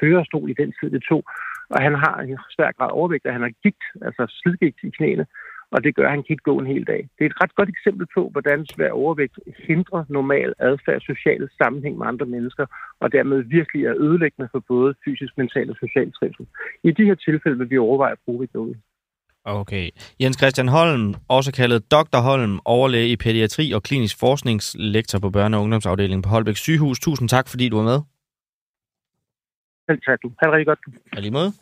kørestol i den tid, det tog. Og han har en svær grad overvægt, og han har gigt, altså slidgigt i knæene og det gør, at han kan ikke gå en hel dag. Det er et ret godt eksempel på, hvordan svær overvægt hindrer normal adfærd, social sammenhæng med andre mennesker, og dermed virkelig er ødelæggende for både fysisk, mental og social trivsel. I de her tilfælde vil vi overveje at bruge det Okay. Jens Christian Holm, også kaldet Dr. Holm, overlæge i pædiatri og klinisk forskningslektor på børne- og ungdomsafdelingen på Holbæk Sygehus. Tusind tak, fordi du var med. Selv tak, du. Ha' det rigtig godt. Ja, lige måde.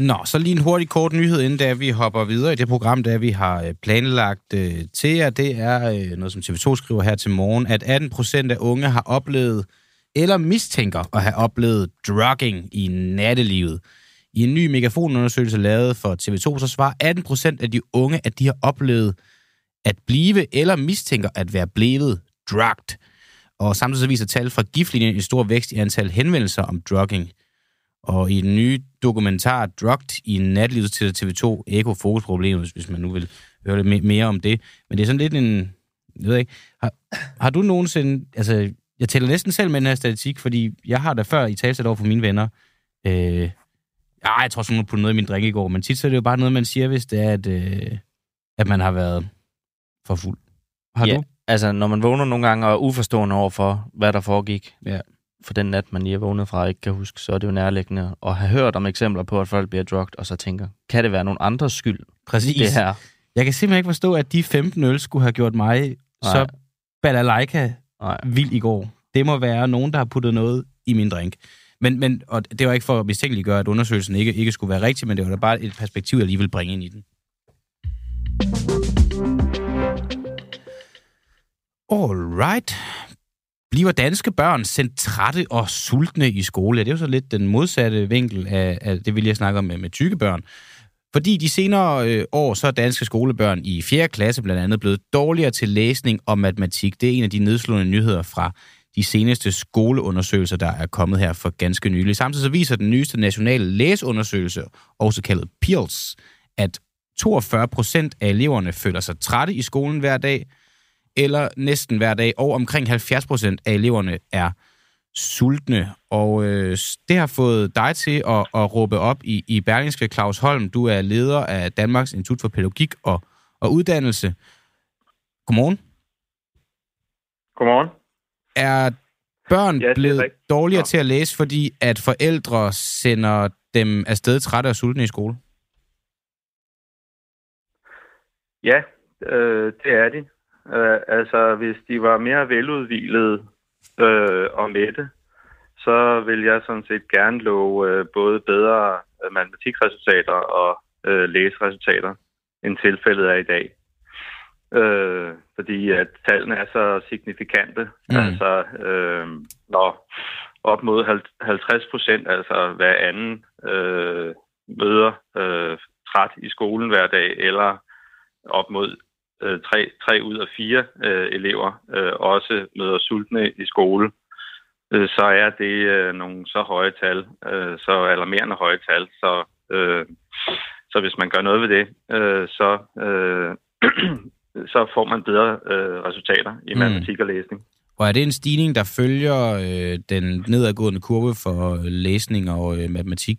Nå, så lige en hurtig kort nyhed, inden da vi hopper videre i det program, der vi har øh, planlagt øh, til jer. Det er øh, noget, som TV2 skriver her til morgen, at 18 procent af unge har oplevet eller mistænker at have oplevet drugging i nattelivet. I en ny megafonundersøgelse lavet for TV2, så svarer 18 procent af de unge, at de har oplevet at blive eller mistænker at være blevet drugged. Og samtidig så viser tal fra giftlinjen en stor vækst i antal henvendelser om drugging. Og i den nye dokumentar Drugged i natlivet til TV2 Eko Fokus Problemet, hvis man nu vil høre lidt mere om det. Men det er sådan lidt en... Jeg ved ikke. Har, har du nogensinde... Altså, jeg tæller næsten selv med den her statistik, fordi jeg har da før i talsat over for mine venner. Øh, ja, jeg tror sådan, på noget i min drink i går, men tit så er det jo bare noget, man siger, hvis det er, at, øh, at man har været for fuld. Har ja, du? altså når man vågner nogle gange og er uforstående over for, hvad der foregik, ja for den nat, man lige er vågnet fra, ikke kan huske, så er det jo nærliggende at have hørt om eksempler på, at folk bliver drugt, og så tænker, kan det være nogen andres skyld? Præcis. Det her? Jeg kan simpelthen ikke forstå, at de 15 øl skulle have gjort mig Nej. så balalaika vild i går. Det må være nogen, der har puttet noget i min drink. Men, men og det var ikke for at gøre, at undersøgelsen ikke, ikke skulle være rigtig, men det var da bare et perspektiv, jeg lige vil bringe ind i den. All right. Bliver danske børn sendt trætte og sultne i skole? Ja, det er jo så lidt den modsatte vinkel af, af det, vil jeg snakker om med, med tykke børn. Fordi de senere øh, år, så er danske skolebørn i 4. klasse blandt andet blevet dårligere til læsning og matematik. Det er en af de nedslående nyheder fra de seneste skoleundersøgelser, der er kommet her for ganske nylig. Samtidig så viser den nyeste nationale læseundersøgelse, også kaldet PILS, at 42 procent af eleverne føler sig trætte i skolen hver dag, eller næsten hver dag, og omkring 70 procent af eleverne er sultne. Og øh, det har fået dig til at, at råbe op i, i Berlingske Claus Holm. Du er leder af Danmarks Institut for Pædagogik og, og Uddannelse. Godmorgen. Godmorgen. Er børn Ja, ja, blevet rigtigt. dårligere Nå. til at læse, fordi at forældre sender dem afsted trætte og sultne i skole? Ja, øh, det er de. Øh, altså, hvis de var mere veludvilede øh, og mætte, så vil jeg sådan set gerne love øh, både bedre øh, matematikresultater og øh, læseresultater, end tilfældet er i dag. Øh, fordi at tallene er så signifikante. Mm. Altså, øh, når op mod hal- 50 procent, altså hver anden øh, møder øh, træt i skolen hver dag, eller op mod øh, tre, tre ud af fire øh, elever øh, også møder sultne i skole, øh, så er det øh, nogle så høje tal, øh, så alarmerende høje tal, så, øh, så hvis man gør noget ved det, øh, så, øh, <clears throat> så får man bedre øh, resultater i Mm. matematik og læsning. Og er det en stigning, der følger øh, den nedadgående kurve for læsning og øh, matematik?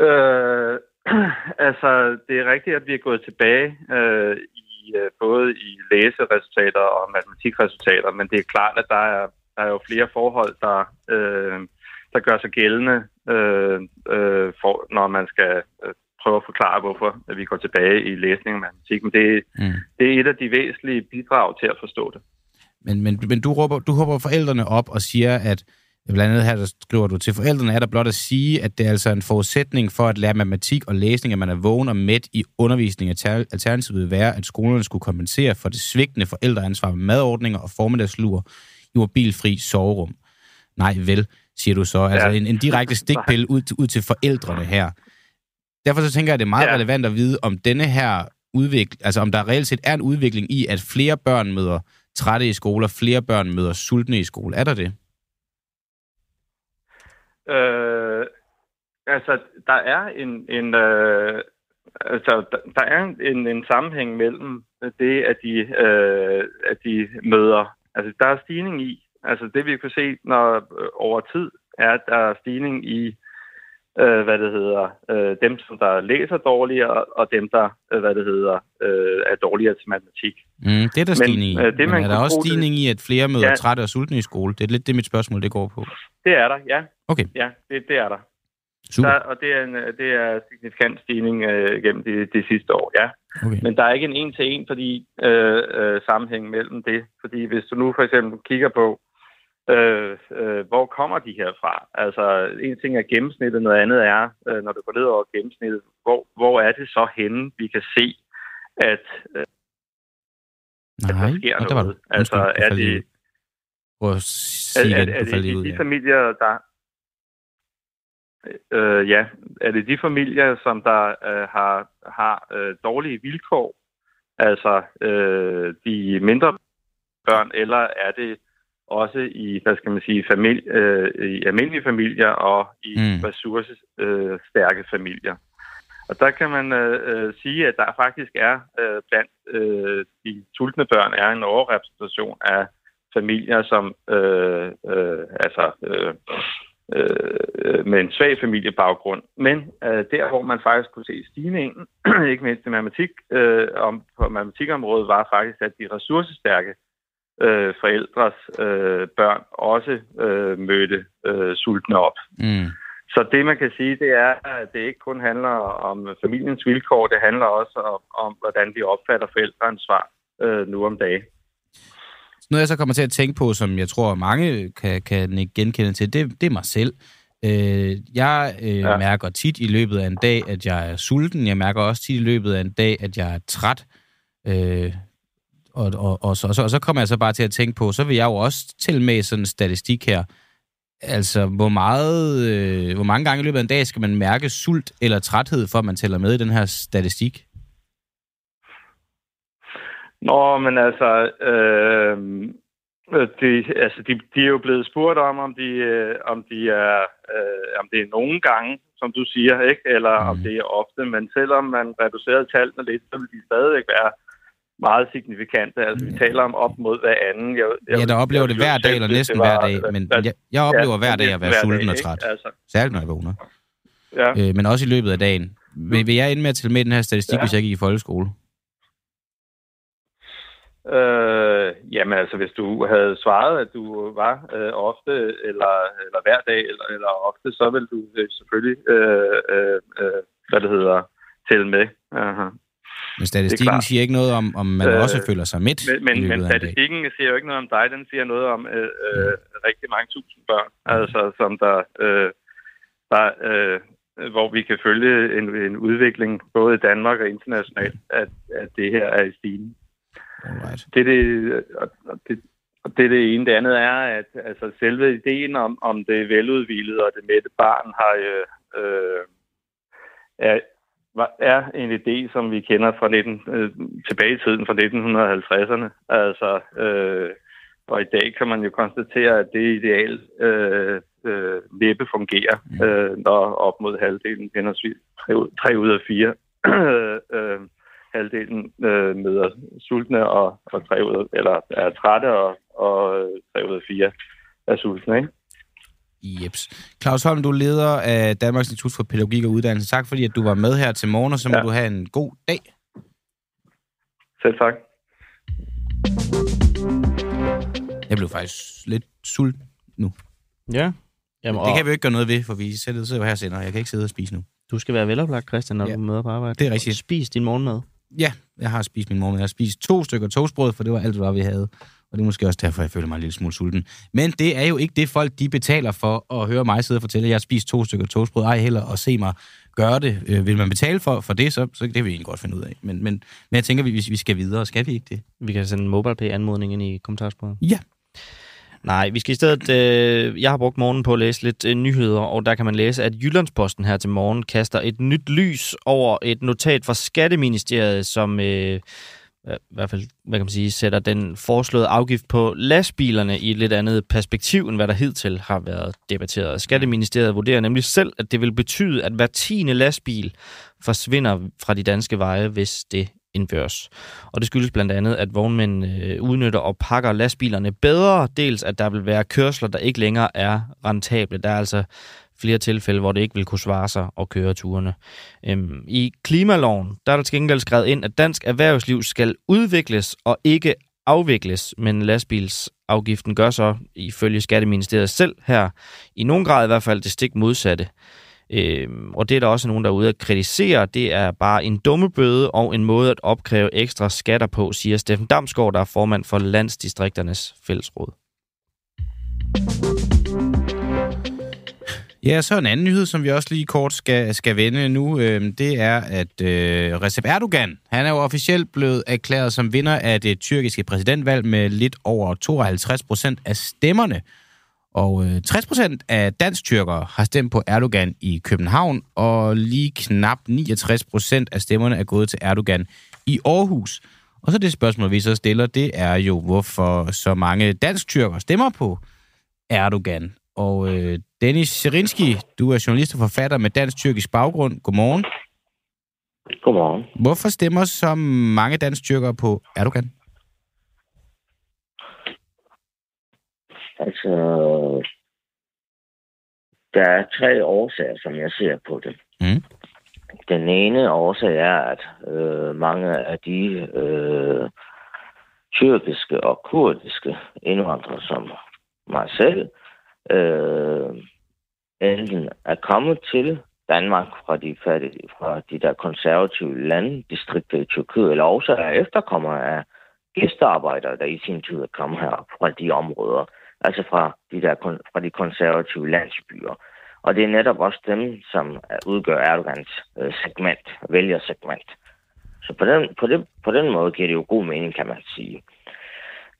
Øh, <clears throat> altså, det er rigtigt, at vi er gået tilbage øh, i øh, både i læseresultater og matematikresultater, men det er klart, at der er, der er jo flere forhold, der, øh, der gør sig gældende, øh, øh, for, når man skal øh, prøve at forklare, hvorfor at vi går tilbage i læsning og matematik. Men det, Mm. det er et af de væsentlige bidrag til at forstå det. Men, men, men du, råber, du håber forældrene op og siger, at blandt andet her, der skriver du til forældrene, er der blot at sige, at det er altså en forudsætning for at lære matematik og læsning, at man er vågen og mæt i undervisning. Alter- Alternativet vil være, at skolerne skulle kompensere for det svigtende forældreansvar med madordninger og formiddagslur i mobilfri soverum. Nej, vel, siger du så. Altså Ja. en, en direkte stikpille ud, til- ud til forældrene her. Derfor så tænker jeg, at det er meget Ja. relevant at vide, om denne her udvikling, altså om der reelt set er en udvikling i, at flere børn møder trætte i skole, og flere børn møder sultne i skole. Er der det? Øh, altså, der er en, en øh, altså, der, der er en, en sammenhæng mellem det, at de, øh, at de møder, altså, der er stigning i, altså, det vi kan se, når øh, over tid, er, at der er stigning i, øh, hvad det hedder, øh, dem, som der læser dårligere, og dem, der, øh, hvad det hedder, øh, er dårligere til matematik. Mm, det er der Men, stigning i. øh, det, Men man er der også tro, det- stigning i, at flere møder Ja. trætte og sultne i skole? Det er lidt det, mit spørgsmål det går på. Det er der, ja. Okay. Ja, det, det er der. Super. der og det er en det er signifikant stigning øh, gennem de, de sidste år, ja. Okay. Men der er ikke en en-til-en fordi, øh, øh, sammenhæng mellem det. Fordi hvis du nu for eksempel kigger på, øh, øh, hvor kommer de her fra? Altså, en ting er gennemsnittet, noget andet er, øh, når du går ned over gennemsnittet, hvor, hvor er det så henne, vi kan se, at, øh, at Nej, der sker og der var noget? du. Undskyld, Altså, er det. Prøv at sige er, er, er det de, ud. de Ja. familier, der... Øh, ja, er det de familier, som der øh, har, har øh, dårlige vilkår, altså øh, de mindre børn, eller er det også i, hvad skal man sige, familie, øh, i almindelige familier og i Mm. ressourcestærke øh, familier? Og der kan man øh, øh, sige, at der faktisk er øh, blandt øh, de sultne børn er en overrepræsentation af familier, som øh, øh, altså øh, øh, med en svag familiebaggrund. Men øh, der, hvor man faktisk kunne se stigningen, <clears throat> ikke mindst i matematik, øh, om, på matematikområdet, var faktisk, at de ressourcestærke øh, forældres øh, børn også øh, mødte øh, sultne op. Mm. Så det, man kan sige, det er, at det ikke kun handler om familiens vilkår, det handler også om, om hvordan vi opfatter forældreansvar øh, nu om dagen. Noget, jeg så kommer til at tænke på, som jeg tror, mange kan, kan genkende til, det, det er mig selv. Øh, jeg øh. Ja. mærker tit i løbet af en dag, at jeg er sulten. Jeg mærker også tit i løbet af en dag, at jeg er træt. Øh, og, og, og, så, og, så, og så kommer jeg så bare til at tænke på, så vil jeg jo også tælle med sådan en statistik her. Altså, hvor, meget, øh, hvor mange gange i løbet af en dag skal man mærke sult eller træthed, for at man tæller med i den her statistik? Nå, men altså, Øh, de, altså, de, de er jo blevet spurgt om, om de, øh, om de er, øh, om det er nogle gange, som du siger, ikke? eller mm. om det er ofte. Men selvom man reducerede tallene lidt, så vil de stadigvæk være meget signifikante. Altså, vi taler om op mod hver anden. Jeg, jeg, ja, der oplever det hver dag, eller næsten var, hver dag. Men jeg, jeg oplever ja, hver dag at være sulten og træt. Altså. Særligt, når jeg vågner. Ja. Øh, men også i løbet af dagen. Vil, vil jeg ende med at tælle med den her statistik, ja. hvis jeg gik i folkeskole? Øh, jamen altså, hvis du havde svaret, at du var øh, ofte, eller, eller hver dag, eller, eller ofte, så vil du øh, selvfølgelig, øh, øh, øh, hvad det hedder, tælle med. Uh-huh. Men statistikken siger ikke noget om, om man øh, også føler sig midt Men, men, men statistikken siger jo ikke noget om dig, den siger noget om øh, øh, rigtig mange tusind børn, altså som der, øh, der øh, hvor vi kan følge en, en udvikling både i Danmark og internationalt, at, at det her er i stigning. Alright. Det, det, og det, og det det ene. Det andet er, at altså, selve ideen om, om det veludvilede og det mætte barn har øh, er, er en idé, som vi kender fra 19, øh, tilbage i tiden fra 1950'erne. Altså, øh, og i dag kan man jo konstatere, at det ideal øh, øh, næppe fungerer, mm. øh, når op mod halvdelen, henholdsvis tre, tre ud af fire, <clears throat> øh, halvdelen øh, møder sultne, og, og tre ud, eller er trætte, og, og tre ud af fire er sultne, ikke? Jeps. Claus Holm, du er leder af Danmarks Institut for Pædagogik og Uddannelse. Tak fordi, at du var med her til morgen, og så må ja. du have en god dag. Selv tak. Jeg blev faktisk lidt sulten nu. Ja. Jamen, det kan vi jo ikke gøre noget ved, for vi sidder jo her senere. Jeg kan ikke sidde og spise nu. Du skal være veloplagt, Christian, når ja. du møder på arbejde. Det er rigtigt. Spis din morgenmad. Ja, jeg har spist min morgenmad. Jeg har spist to stykker toastbrød, for det var alt, hvad vi havde. Og det er måske også derfor, jeg føler mig en lille smule sulten. Men det er jo ikke det, folk de betaler for at høre mig sidde og fortælle, at jeg har spist to stykker toastbrød. Ej heller at se mig gøre det. Øh, vil man betale for, for det, så, så det vil vi egentlig godt finde ud af. Men, men, men jeg tænker, hvis vi skal videre, skal vi ikke det? Vi kan sende en MobilePay-anmodning ind i kommentarsporet. Ja. Nej, vi skal i stedet... Øh, jeg har brugt morgen på at læse lidt øh, nyheder, og der kan man læse, at Jyllandsposten her til morgen kaster et nyt lys over et notat fra Skatteministeriet, som... Øh, i hvert fald, hvad kan man sige, sætter den foreslåede afgift på lastbilerne i et lidt andet perspektiv, end hvad der hidtil har været debatteret. Skatteministeriet vurderer nemlig selv, at det vil betyde, at hver tiende lastbil forsvinder fra de danske veje, hvis det indføres. Og det skyldes blandt andet, at vognmænd øh, udnytter og pakker lastbilerne bedre, dels at der vil være kørsler, der ikke længere er rentable. Der er altså flere tilfælde, hvor det ikke vil kunne svare sig at køre turene. Øhm, I klimaloven, der er der til gengæld skrevet ind, at dansk erhvervsliv skal udvikles og ikke afvikles, men lastbilsafgiften gør så ifølge Skatteministeriet selv her, i nogen grad i hvert fald det stik modsatte. Øhm, og det er der også nogen, der er ude at kritisere. Det er bare en dumme bøde og en måde at opkræve ekstra skatter på, siger Steffen Damsgaard, der er formand for Landsdistrikternes Fællesråd. Ja, så en anden nyhed, som vi også lige kort skal, skal vende nu, øh, det er, at øh, Recep Erdogan, han er jo officielt blevet erklæret som vinder af det tyrkiske præsidentvalg med lidt over 52 procent af stemmerne. Og øh, 60 procent af dansk-tyrkere har stemt på Erdogan i København, og lige knap 69 procent af stemmerne er gået til Erdogan i Aarhus. Og så det spørgsmål, vi så stiller, det er jo, hvorfor så mange dansk-tyrkere stemmer på Erdogan. Og øh, Dennis Serinski, du er journalist og forfatter med dansk-tyrkisk baggrund. Godmorgen. Godmorgen. Hvorfor stemmer så mange dansk-tyrkere på Erdogan? Altså, der er tre årsager, som jeg ser på det. Mm. Den ene årsag er, at øh, mange af de øh, tyrkiske og kurdiske indvandrere, som mig selv, øh, enten er kommet til Danmark fra de, fattige, fra de der konservative landdistrikter i Tyrkiet, eller også er efterkommere af gæstearbejdere, der i sin tid er kommet her fra de områder altså fra de, der, fra de konservative landsbyer. Og det er netop også dem, som udgør Erdogans øh, segment, vælgersegment. Så på den, på, det, på den måde giver det jo god mening, kan man sige.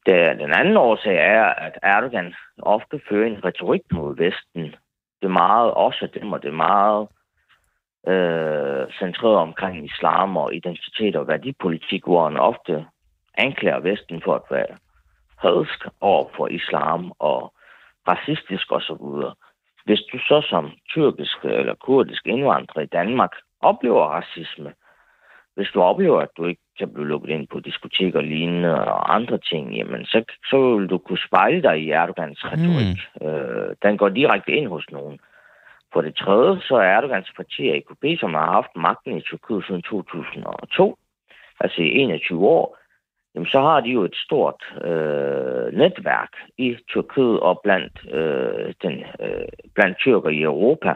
Det, den anden årsag er, at Erdogan ofte fører en retorik mod Vesten. Det er meget også dem, og det er meget øh, centreret omkring islam og identitet og værdipolitik, hvor han ofte anklager Vesten for at være hadsk over for islam og racistisk osv. Hvis du så som tyrkisk eller kurdisk indvandrer i Danmark oplever racisme, hvis du oplever, at du ikke kan blive lukket ind på diskoteker lignende og andre ting, jamen så, så vil du kunne spejle dig i Erdogans retorik. Mm. Øh, den går direkte ind hos nogen. For det tredje, så er Erdogans parti AKP, som har haft magten i Tyrkiet siden 2002, altså i 21 år, jamen så har de jo et stort øh, netværk i Tyrkiet og blandt, øh, den, øh, blandt tyrker i Europa.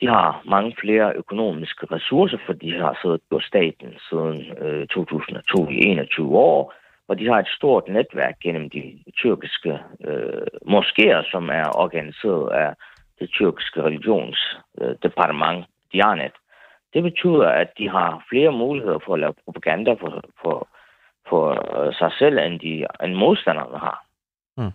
De har mange flere økonomiske ressourcer, for de har siddet på staten siden øh, 2002 i 21 år, og de har et stort netværk gennem de tyrkiske øh, moskéer, som er organiseret af det tyrkiske religionsdepartement, øh, Dianet. Det betyder, at de har flere muligheder for at lave propaganda for, for, for øh, sig selv, end, de, end modstanderne har. Hmm.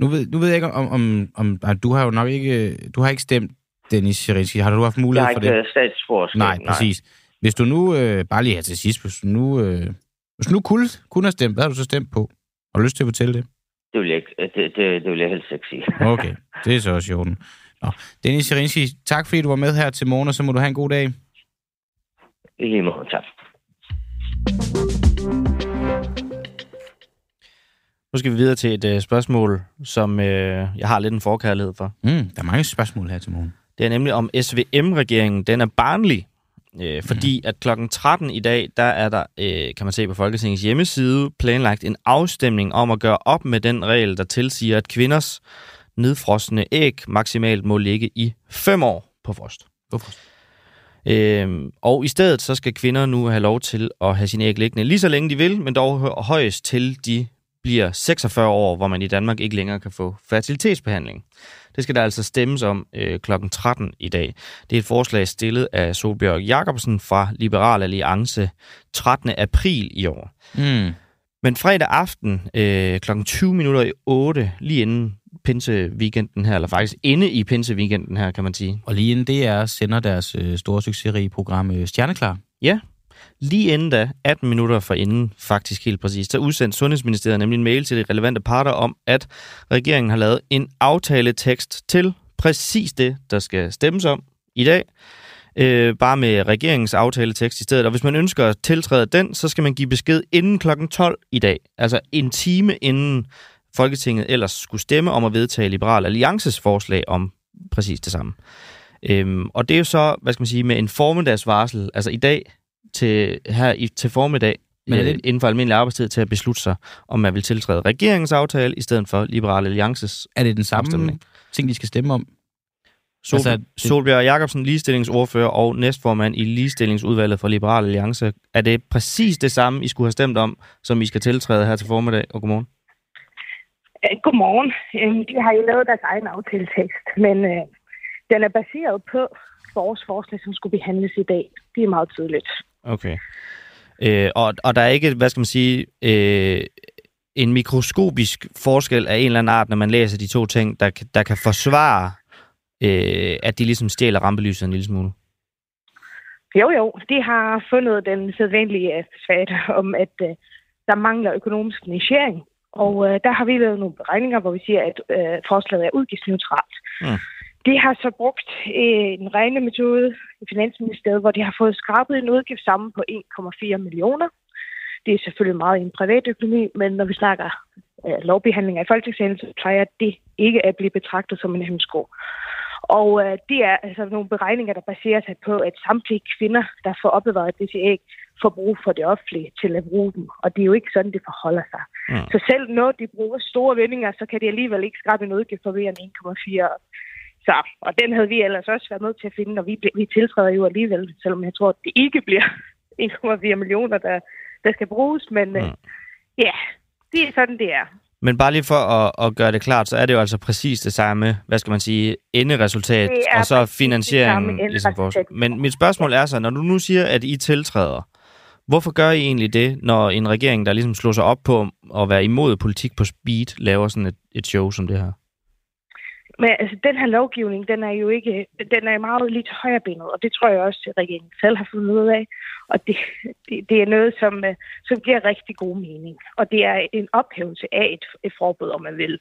Nu ved, nu ved jeg ikke, om, om, om du har jo nok ikke, du har ikke stemt Dennis Sjerinski. Har du haft mulighed for det? Jeg har ikke statsforskab. Nej, præcis. Nej. Hvis du nu, øh, bare lige her til sidst, hvis du nu, øh, hvis du nu kunne, kunne have stemt, hvad har du så stemt på? Har du lyst til at fortælle det? Det vil jeg, ikke, det, det, det vil jeg helst ikke sige. <laughs> okay, det er så også jorden. Nå. Dennis Sjerinski, tak fordi du var med her til morgen, og så må du have en god dag. I lige måde, tak. Nu skal vi videre til et uh, spørgsmål, som uh, jeg har lidt en forkærlighed for. Mm, der er mange spørgsmål her til morgen. Det er nemlig om SVM-regeringen, den er barnlig. Øh, fordi mm. at klokken 13 i dag, der er der, øh, kan man se på Folketingets hjemmeside, planlagt en afstemning om at gøre op med den regel, der tilsiger, at kvinders nedfrostende æg maksimalt må ligge i 5 år på frost. På frost. Øh, og i stedet så skal kvinder nu have lov til at have sine æg liggende lige så længe de vil, men dog højst til de bliver 46 år, hvor man i Danmark ikke længere kan få fertilitetsbehandling. Det skal der altså stemmes om øh, kl. 13 i dag. Det er et forslag stillet af Solbjørg Jacobsen fra Liberal Alliance 13. april i år. Mm. Men fredag aften øh, kl. 20 minutter i 8, lige inden pinseweekenden her, eller faktisk inde i pinseweekenden her, kan man sige. Og lige inden det er, sender deres øh, store succesrige program øh, Stjerneklar. Ja, Lige inden da, 18 minutter for inden, faktisk helt præcis, så udsendte Sundhedsministeriet nemlig en mail til de relevante parter om, at regeringen har lavet en aftaletekst til præcis det, der skal stemmes om i dag. Øh, bare med regeringens aftaletekst i stedet. Og hvis man ønsker at tiltræde den, så skal man give besked inden kl. 12 i dag. Altså en time inden Folketinget ellers skulle stemme om at vedtage Liberal Alliances forslag om præcis det samme. Øhm, og det er jo så, hvad skal man sige, med en formiddagsvarsel. Altså i dag til, her i, til formiddag, men er det... inden for almindelig arbejdstid, til at beslutte sig, om man vil tiltræde regeringens aftale, i stedet for Liberale Alliances Er det den samme afstemning? ting, de skal stemme om? Sol, altså, det... Solbjerg Jacobsen, ligestillingsordfører og næstformand i ligestillingsudvalget for Liberale Alliance. Er det præcis det samme, I skulle have stemt om, som I skal tiltræde her til formiddag? Og godmorgen. Godmorgen. De har jo lavet deres egen aftaletekst, men øh, den er baseret på vores forslag, som skulle behandles i dag. Det er meget tydeligt. Okay. Øh, og, og der er ikke, hvad skal man sige, øh, en mikroskopisk forskel af en eller anden art, når man læser de to ting, der, der kan forsvare, øh, at de ligesom stjæler rampelyset en lille smule? Jo, jo. De har fundet den sædvanlige svagt om, at øh, der mangler økonomisk nichering. Og øh, der har vi lavet nogle beregninger, hvor vi siger, at øh, forslaget er udgiftsneutralt. Mm. De har så brugt øh, en regnemetode i Finansministeriet, hvor de har fået skrabet en udgift sammen på 1,4 millioner. Det er selvfølgelig meget i en privat økonomi, men når vi snakker øh, lovbehandling af folketingssalen, så plejer det ikke at blive betragtet som en hemsko. Og øh, det er altså nogle beregninger, der baserer sig på, at samtlige kvinder, der får opbevaret disse æg, får brug for det offentlige til at bruge dem. Og det er jo ikke sådan, det forholder sig. Mm. Så selv når de bruger store vendinger, så kan de alligevel ikke skrabe en udgift for mere end 1,4 så, og den havde vi ellers også været nødt til at finde, og vi, vi tiltræder jo alligevel, selvom jeg tror, at det ikke bliver <laughs> 1,4 millioner, der, der skal bruges, men mm. øh, ja, det er sådan, det er. Men bare lige for at, at gøre det klart, så er det jo altså præcis det samme, hvad skal man sige, enderesultat, og så finansieringen. Ligesom for. Men mit spørgsmål er så, når du nu siger, at I tiltræder, hvorfor gør I egentlig det, når en regering, der ligesom slår sig op på at være imod politik på speed, laver sådan et, et show som det her? Men altså, den her lovgivning, den er jo ikke, den er meget lidt højrebenet, og det tror jeg også, at regeringen selv har fundet ud af. Og det, det, det er noget, som, øh, som giver rigtig god mening. Og det er en ophævelse af et, et forbud, om man vil.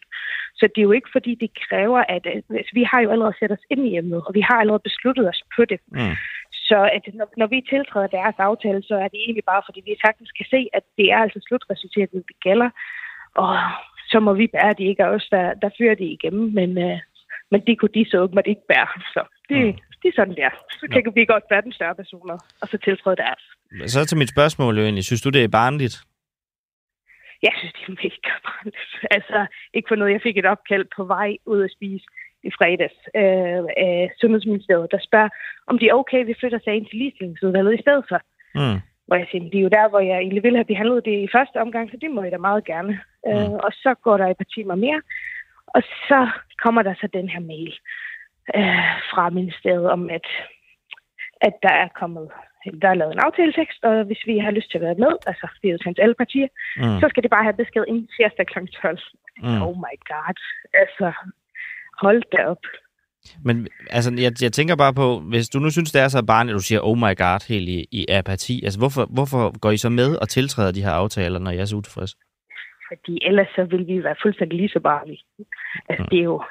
Så det er jo ikke, fordi det kræver, at altså, vi har jo allerede sat os ind i emnet, og vi har allerede besluttet os på det. Mm. Så at når, når vi tiltræder deres aftale, så er det egentlig bare, fordi vi sagtens kan se, at det er altså slutresultatet, vi gælder. Og så må vi bære, det ikke er os, der, der fører det igennem, men, øh, men det kunne de så åbenbart ikke bære. Så det, mm. det er sådan, der. Så kan ja. vi godt være den større personer, og så tiltræde deres. Så til mit spørgsmål jo egentlig. Synes du, det er barnligt? Jeg synes, det er mega barnligt. <laughs> Altså, ikke for noget. Jeg fik et opkald på vej ud at spise i fredags øh, af Sundhedsministeriet, der spørger, om det er okay, vi flytter sagen til ligestillingsudvalget i stedet for. Mm. Hvor jeg siger, det er jo der, hvor jeg egentlig ville have behandlet det i første omgang, så det må jeg da meget gerne. Mm. Øh, og så går der et par timer mere, og så kommer der så den her mail øh, fra ministeriet om, at, at der er kommet der er lavet en aftaletekst, og hvis vi har lyst til at være med, altså det er til alle partier, mm. så skal det bare have besked inden tirsdag kl. 12. Mm. Oh my god. Altså, hold da op. Men altså, jeg, jeg tænker bare på, hvis du nu synes, det er så barnligt, at du siger, oh my god, helt i, i apati, altså hvorfor, hvorfor går I så med og tiltræder de her aftaler, når jeg er så utilfreds? Fordi ellers så vil vi være fuldstændig lige så barnlige. Altså, det er jo,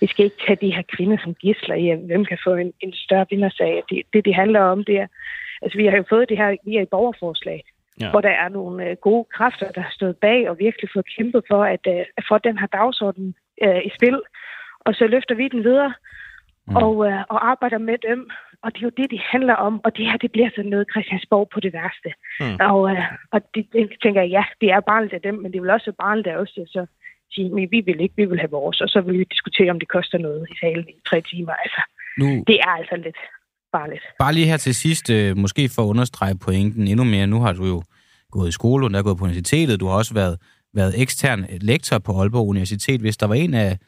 vi skal ikke tage de her kvinder som gisler i, hvem kan få en, en større vindersag. Det, det, det handler om, det er, altså vi har jo fået det her via et borgerforslag, ja. hvor der er nogle uh, gode kræfter, der har stået bag og virkelig fået kæmpet for at, uh, at få den her dagsorden uh, i spil og så løfter vi den videre mm. og, øh, og arbejder med dem. Og det er jo det, det handler om. Og det her, det bliver sådan noget Christiansborg på det værste. Mm. Og, øh, og det, det tænker jeg, ja, det er barnet af dem, men det vil også være barnet af os. Så sige, men vi vil ikke, vi vil have vores. Og så vil vi diskutere, om det koster noget i salen i tre timer. Altså, nu, det er altså lidt farligt. Bare lige her til sidst, øh, måske for at understrege pointen endnu mere. Nu har du jo gået i skole, du har gået på universitetet, du har også været, været ekstern lektor på Aalborg Universitet. Hvis der var en af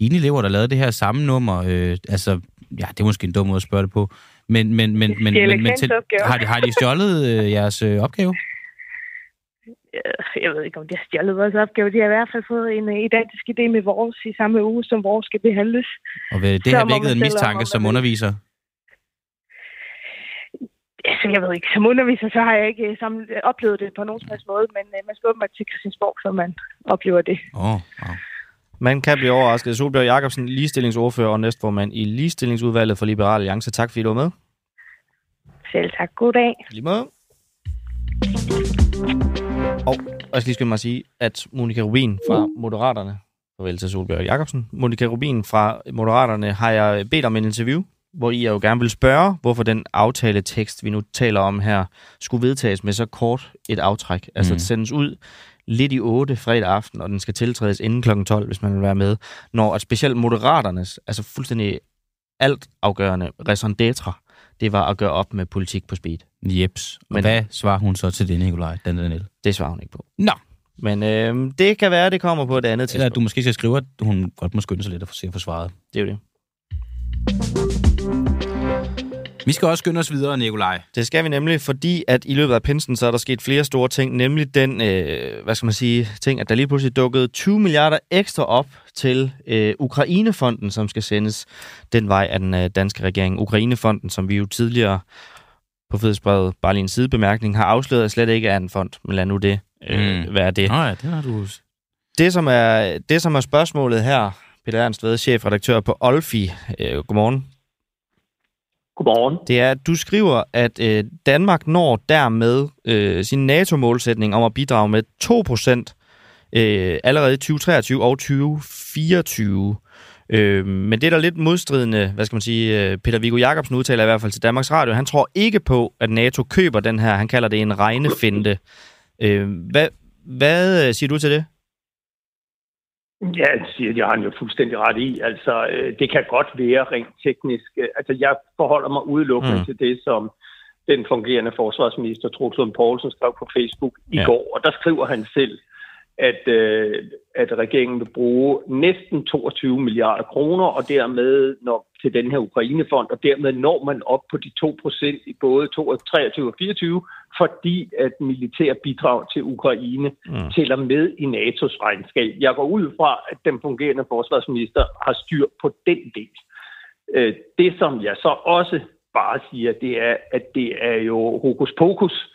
dine elever, der lavede det her samme nummer, øh, altså, ja, det er måske en dum måde at spørge det på, men, men, men, men, men, men til, har, de, har de stjålet øh, jeres øh, opgave? Jeg ved ikke, om de har stjålet vores opgave. De har i hvert fald fået en uh, identisk idé med vores i samme uge, som vores skal behandles. Og vil det har vækket en mistanke som underviser? Altså, jeg ved ikke, som underviser, så har jeg ikke sammen, oplevet det på nogen som helst måde, men uh, man skal åbenbart til Christiansborg, så man oplever det. Åh, oh, wow. Man kan blive overrasket. Solbjørg Jacobsen, ligestillingsordfører og næstformand i Ligestillingsudvalget for Liberal Alliance. Tak fordi du var med. Selv tak. God dag. Lige måde. Og jeg skal lige skynde mig at sige, at Monika Rubin fra Moderaterne, farvel til Solbjørg Jacobsen, Monika Rubin fra Moderaterne har jeg bedt om en interview, hvor I jo gerne vil spørge, hvorfor den aftaletekst, vi nu taler om her, skulle vedtages med så kort et aftræk. Altså mm. sendes ud lidt i 8 fredag aften, og den skal tiltrædes inden kl. 12, hvis man vil være med, når at specielt moderaternes, altså fuldstændig alt afgørende raison d'etre, det var at gøre op med politik på speed. Jeps. Og Men, hvad svarer hun så til det, Nikolaj, den den Det svarer hun ikke på. Nå. Men øh, det kan være, det kommer på et andet tidspunkt. Eller du måske skal skrive, at hun godt må skynde sig lidt at få se for svaret. Det er jo det. Vi skal også skynde os videre, Nikolaj. Det skal vi nemlig, fordi at i løbet af pinsen, så er der sket flere store ting, nemlig den, øh, hvad skal man sige, ting, at der lige pludselig dukkede 20 milliarder ekstra op til øh, Ukrainefonden, som skal sendes den vej af den øh, danske regering. Ukrainefonden, som vi jo tidligere på fedesbrevet, bare lige en sidebemærkning, har afsløret, at slet ikke er en fond, men lad nu det øh, mm. være det. Nå ja, det har du... Det som, er, det, som er spørgsmålet her, Peter Ernst Ved, chefredaktør på Olfi. Øh, godmorgen. Godmorgen. Det er, at du skriver, at øh, Danmark når dermed øh, sin NATO-målsætning om at bidrage med 2% øh, allerede i 2023 og 2024. Øh, men det er der lidt modstridende, hvad skal man sige, øh, Peter Viggo Jacobsen udtaler i hvert fald til Danmarks Radio. Han tror ikke på, at NATO køber den her, han kalder det en regnefinte. Øh, hvad, hvad øh, siger du til det? Ja, det siger jeg han jo fuldstændig ret i. Altså, øh, det kan godt være rent teknisk. Øh, altså, jeg forholder mig udelukkende mm. til det, som den fungerende forsvarsminister Troels Poulsen skrev på Facebook i ja. går. Og der skriver han selv, at, øh, at regeringen vil bruge næsten 22 milliarder kroner, og dermed når til den her Ukrainefond, og dermed når man op på de 2 procent i både 23 og 24, fordi at militær bidrag til Ukraine mm. tæller med i NATO's regnskab. Jeg går ud fra, at den fungerende forsvarsminister har styr på den del. Øh, det, som jeg så også bare siger, det er, at det er jo hokus pokus,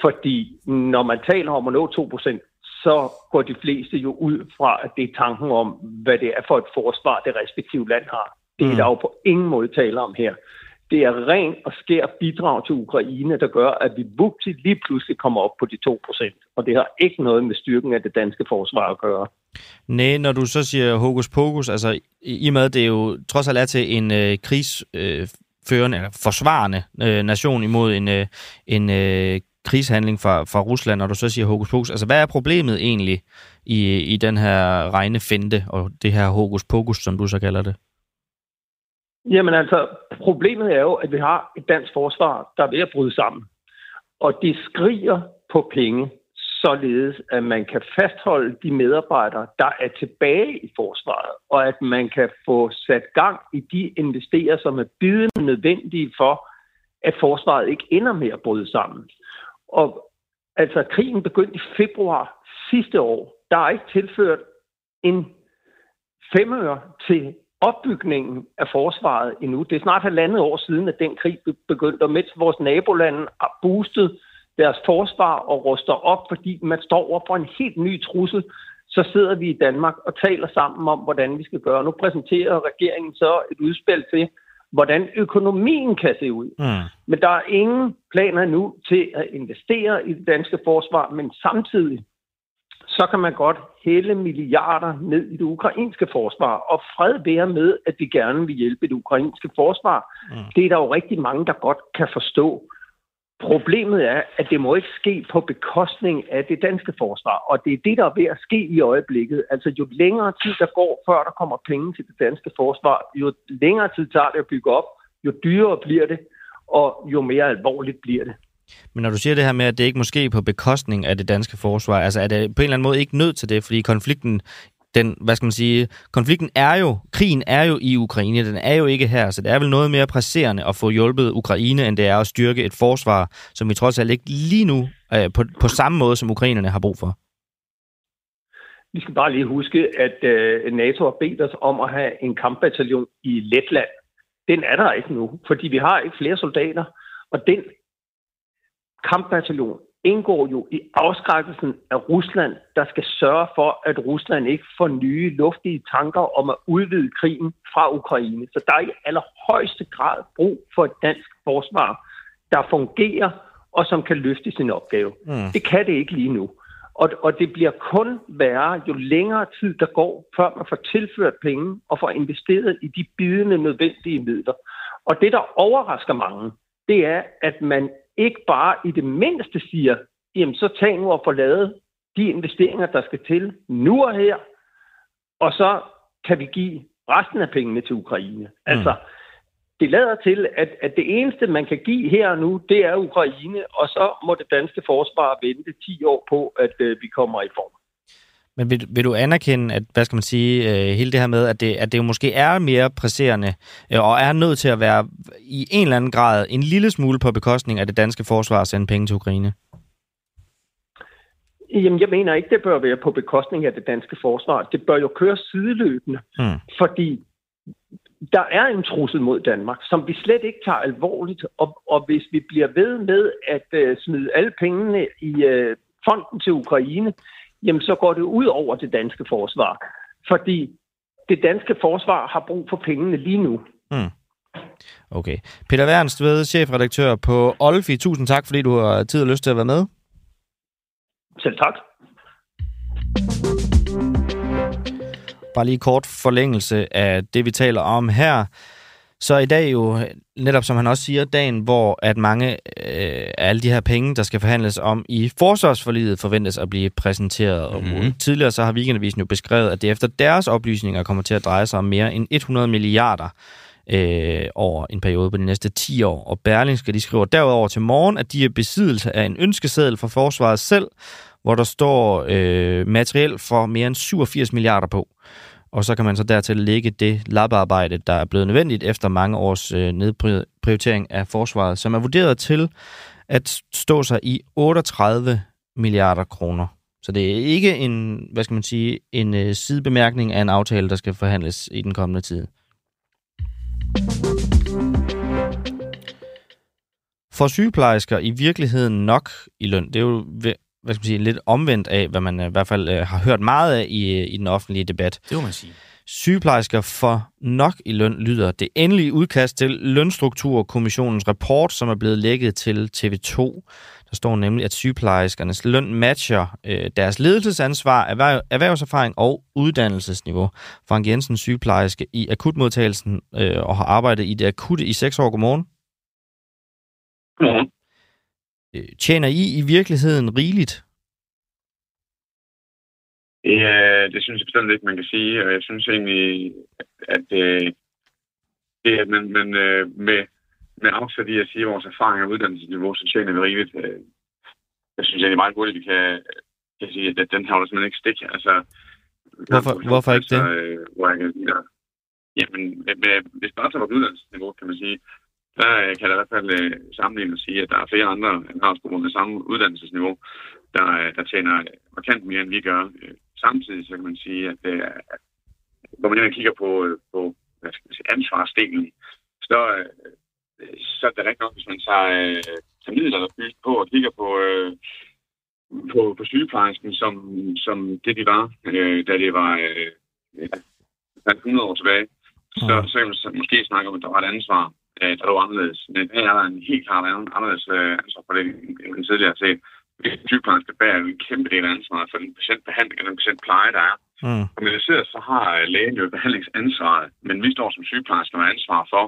fordi når man taler om at nå 2 procent, så går de fleste jo ud fra, at det er tanken om, hvad det er for et forsvar, det respektive land har. Det er mm. der jo på ingen måde tale om her. Det er ren og skær bidrag til Ukraine, der gør, at vi vuptigt lige pludselig kommer op på de 2 procent. Og det har ikke noget med styrken af det danske forsvar at gøre. Nej, når du så siger hokus pokus, altså i og med, det jo trods alt er til en øh, krigsførende, øh, eller forsvarende øh, nation imod en, øh, en øh, krigshandling fra, fra Rusland, og du så siger hokus pokus. Altså, hvad er problemet egentlig i, i den her regnefinte og det her hokus pokus, som du så kalder det? Jamen altså, problemet er jo, at vi har et dansk forsvar, der er ved at bryde sammen. Og det skriger på penge, således at man kan fastholde de medarbejdere, der er tilbage i forsvaret, og at man kan få sat gang i de investeringer, som er bidende nødvendige for, at forsvaret ikke ender med at bryde sammen. Og altså, krigen begyndte i februar sidste år. Der er ikke tilført en femøre til opbygningen af forsvaret endnu. Det er snart halvandet år siden, at den krig begyndte, og mens vores nabolande har boostet deres forsvar og ruster op, fordi man står over for en helt ny trussel, så sidder vi i Danmark og taler sammen om, hvordan vi skal gøre. Nu præsenterer regeringen så et udspil til, hvordan økonomien kan se ud. Mm. Men der er ingen planer nu til at investere i det danske forsvar, men samtidig så kan man godt hælde milliarder ned i det ukrainske forsvar, og fred være med, at vi gerne vil hjælpe det ukrainske forsvar. Mm. Det er der jo rigtig mange, der godt kan forstå. Problemet er, at det må ikke ske på bekostning af det danske forsvar, og det er det, der er ved at ske i øjeblikket. Altså jo længere tid der går, før der kommer penge til det danske forsvar, jo længere tid tager det at bygge op, jo dyrere bliver det, og jo mere alvorligt bliver det. Men når du siger det her med, at det ikke måske på bekostning af det danske forsvar, altså er det på en eller anden måde ikke nødt til det, fordi konflikten den, hvad skal man sige, konflikten er jo, krigen er jo i Ukraine, den er jo ikke her, så det er vel noget mere presserende at få hjulpet Ukraine, end det er at styrke et forsvar, som vi trods alt ikke lige nu øh, på, på samme måde, som ukrainerne har brug for. Vi skal bare lige huske, at øh, NATO har bedt os om at have en kampbataljon i Letland. Den er der ikke nu, fordi vi har ikke flere soldater, og den kampbataljon indgår jo i afskrækkelsen af Rusland, der skal sørge for, at Rusland ikke får nye luftige tanker om at udvide krigen fra Ukraine. Så der er i allerhøjeste grad brug for et dansk forsvar, der fungerer og som kan løfte sin opgave. Mm. Det kan det ikke lige nu. Og, og det bliver kun værre, jo længere tid der går, før man får tilført penge og får investeret i de bidende nødvendige midler. Og det, der overrasker mange, det er, at man ikke bare i det mindste siger, jamen så tag nu og få lavet de investeringer, der skal til nu og her, og så kan vi give resten af pengene til Ukraine. Mm. Altså, det lader til, at, at det eneste, man kan give her og nu, det er Ukraine, og så må det danske forsvar vente 10 år på, at øh, vi kommer i form. Men vil, vil du anerkende, at, hvad skal man sige, øh, hele det her med, at det, at det jo måske er mere presserende, øh, og er nødt til at være i en eller anden grad en lille smule på bekostning af det danske forsvar at sende penge til Ukraine? Jamen, jeg mener ikke, det bør være på bekostning af det danske forsvar. Det bør jo køre sideløbende, mm. fordi der er en trussel mod Danmark, som vi slet ikke tager alvorligt, og, og hvis vi bliver ved med at uh, smide alle pengene i uh, fonden til Ukraine, jamen så går det ud over det danske forsvar. Fordi det danske forsvar har brug for pengene lige nu. Mm. Okay. Peter Wernst, ved chefredaktør på Olfi. Tusind tak, fordi du har tid og lyst til at være med. Selv tak. Bare lige kort forlængelse af det, vi taler om her. Så i dag jo, netop som han også siger, dagen, hvor at mange øh, af alle de her penge, der skal forhandles om i forsvarsforliget, forventes at blive præsenteret. Mm-hmm. Og tidligere så har Weekendavisen jo beskrevet, at det efter deres oplysninger kommer til at dreje sig om mere end 100 milliarder øh, over en periode på de næste 10 år. Og Berlingske de skriver derudover til morgen, at de er besiddelse af en ønskeseddel fra forsvaret selv, hvor der står øh, materiel for mere end 87 milliarder på. Og så kan man så dertil lægge det labarbejde, der er blevet nødvendigt efter mange års øh, nedprioritering af forsvaret, som er vurderet til at stå sig i 38 milliarder kroner. Så det er ikke en, hvad skal man sige, en øh, sidebemærkning af en aftale, der skal forhandles i den kommende tid. For sygeplejersker i virkeligheden nok i løn? Det er jo hvad skal man sige, lidt omvendt af, hvad man øh, i hvert fald øh, har hørt meget af i, i den offentlige debat. Det må man sige. Sygeplejersker for nok i løn lyder det endelige udkast til Lønstrukturkommissionens rapport, som er blevet lægget til TV2. Der står nemlig, at sygeplejerskernes løn matcher øh, deres ledelsesansvar, erhverv, erhvervserfaring og uddannelsesniveau. Frank Jensen, sygeplejerske i akutmodtagelsen øh, og har arbejdet i det akutte i seks år. Godmorgen. Godmorgen. Øh, tjener I i virkeligheden rigeligt? Ja, det synes jeg bestemt ikke, man kan sige. Og jeg synes egentlig, at, øh, det, at man, man øh, med, med afsæt i at sige vores erfaring og uddannelsesniveau, så tjener vi rigeligt. Jeg synes egentlig meget hurtigt, vi kan, kan sige, at den her simpelthen ikke stik. Altså, hvorfor, hvorfor ikke det? Øh, hvor jeg kan sige, jamen, med, med, hvis bare tager vores uddannelsesniveau, kan man sige, der kan jeg i hvert fald øh, sammenligne og sige, at der er flere andre erhvervsgrupper med samme uddannelsesniveau, der, øh, der tjener markant mere, end vi gør. Øh, samtidig så kan man sige, at det er, når man ind kigger på, øh, på hvad skal man sige, ansvarsdelen, så, øh, så er det rigtigt nok, hvis man tager, øh, tager midler der på og kigger på, øh, på, på sygeplejersken, som, som det de var, øh, da det var øh, 100 år tilbage, så, så kan man måske snakke om, at der var et ansvar øh, der var anderledes. Men her er der en helt klart anderledes øh, ansvar for det, end man tidligere har set. Sygeplejerske bærer en kæmpe del af ansvaret for den patientbehandling og den patientpleje, der er. Mm. Og mediceret så har øh, lægen jo behandlingsansvaret, men vi står som sygeplejersker med ansvar for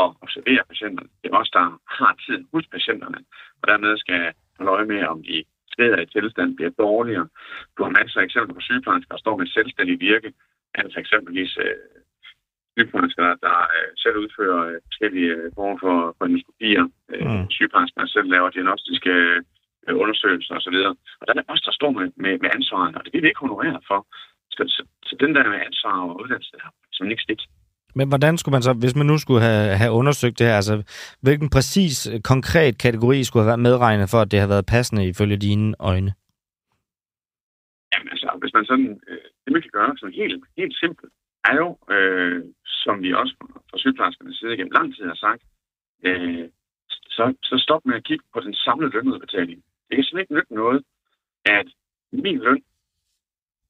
at observere patienterne. Det er os, der har tiden hos patienterne, og dermed skal holde øje med, om de steder i tilstand bliver dårligere. Du har masser af eksempler på sygeplejersker, der står med selvstændig virke, altså eksempelvis øh, sygeplejersker, der, øh, selv udfører øh, forskellige øh, former for, for endoskopier. Mm. Sygeplejersker, der selv laver diagnostiske undersøgelser osv. Og der er også der står med, med, med ansvaret, og det vil vi ikke honorere for. Så, så, så den der med ansvar og uddannelse, der er simpelthen ikke stigt. Men hvordan skulle man så, hvis man nu skulle have, have undersøgt det her, altså hvilken præcis konkret kategori skulle have været medregnet for, at det har været passende ifølge dine øjne? Jamen altså, hvis man sådan, øh, det man kan gøre sådan helt, helt simpelt, er jo, øh, som vi også fra sygeplejerskernes side gennem lang tid har sagt, øh, så, så stop med at kigge på den samlede lønudbetaling. Det kan simpelthen ikke nytte noget, at min løn,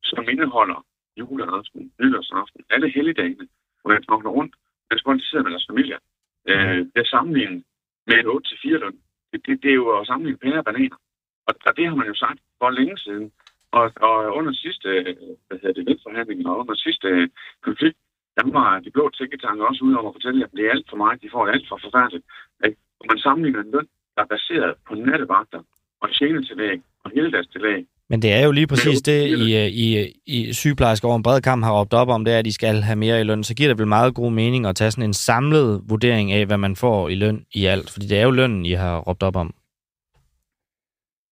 som indeholder juleaften, nytårsaften, alle helligdagene, hvor jeg knokler rundt, mens folk sidder med deres familier, øh, det er sammenlignet med en 8-4 løn. Det, det, det, er jo at sammenligne pære og bananer. Og, og det har man jo sagt for længe siden. Og, og under sidste hvad hedder det, velforhandling og under sidste konflikt, der var de blå tænketanke også ude over at fortælle, at det er alt for meget, de får det alt for forfærdeligt. At man sammenligner en løn, der er baseret på nattevagter og tjenetillæg og heldagstillæg, men det er jo lige præcis det, I, I, I sygeplejersker over en bred kamp har råbt op om, det er, at de skal have mere i løn. Så giver det vel meget god mening at tage sådan en samlet vurdering af, hvad man får i løn i alt. Fordi det er jo lønnen, I har råbt op om.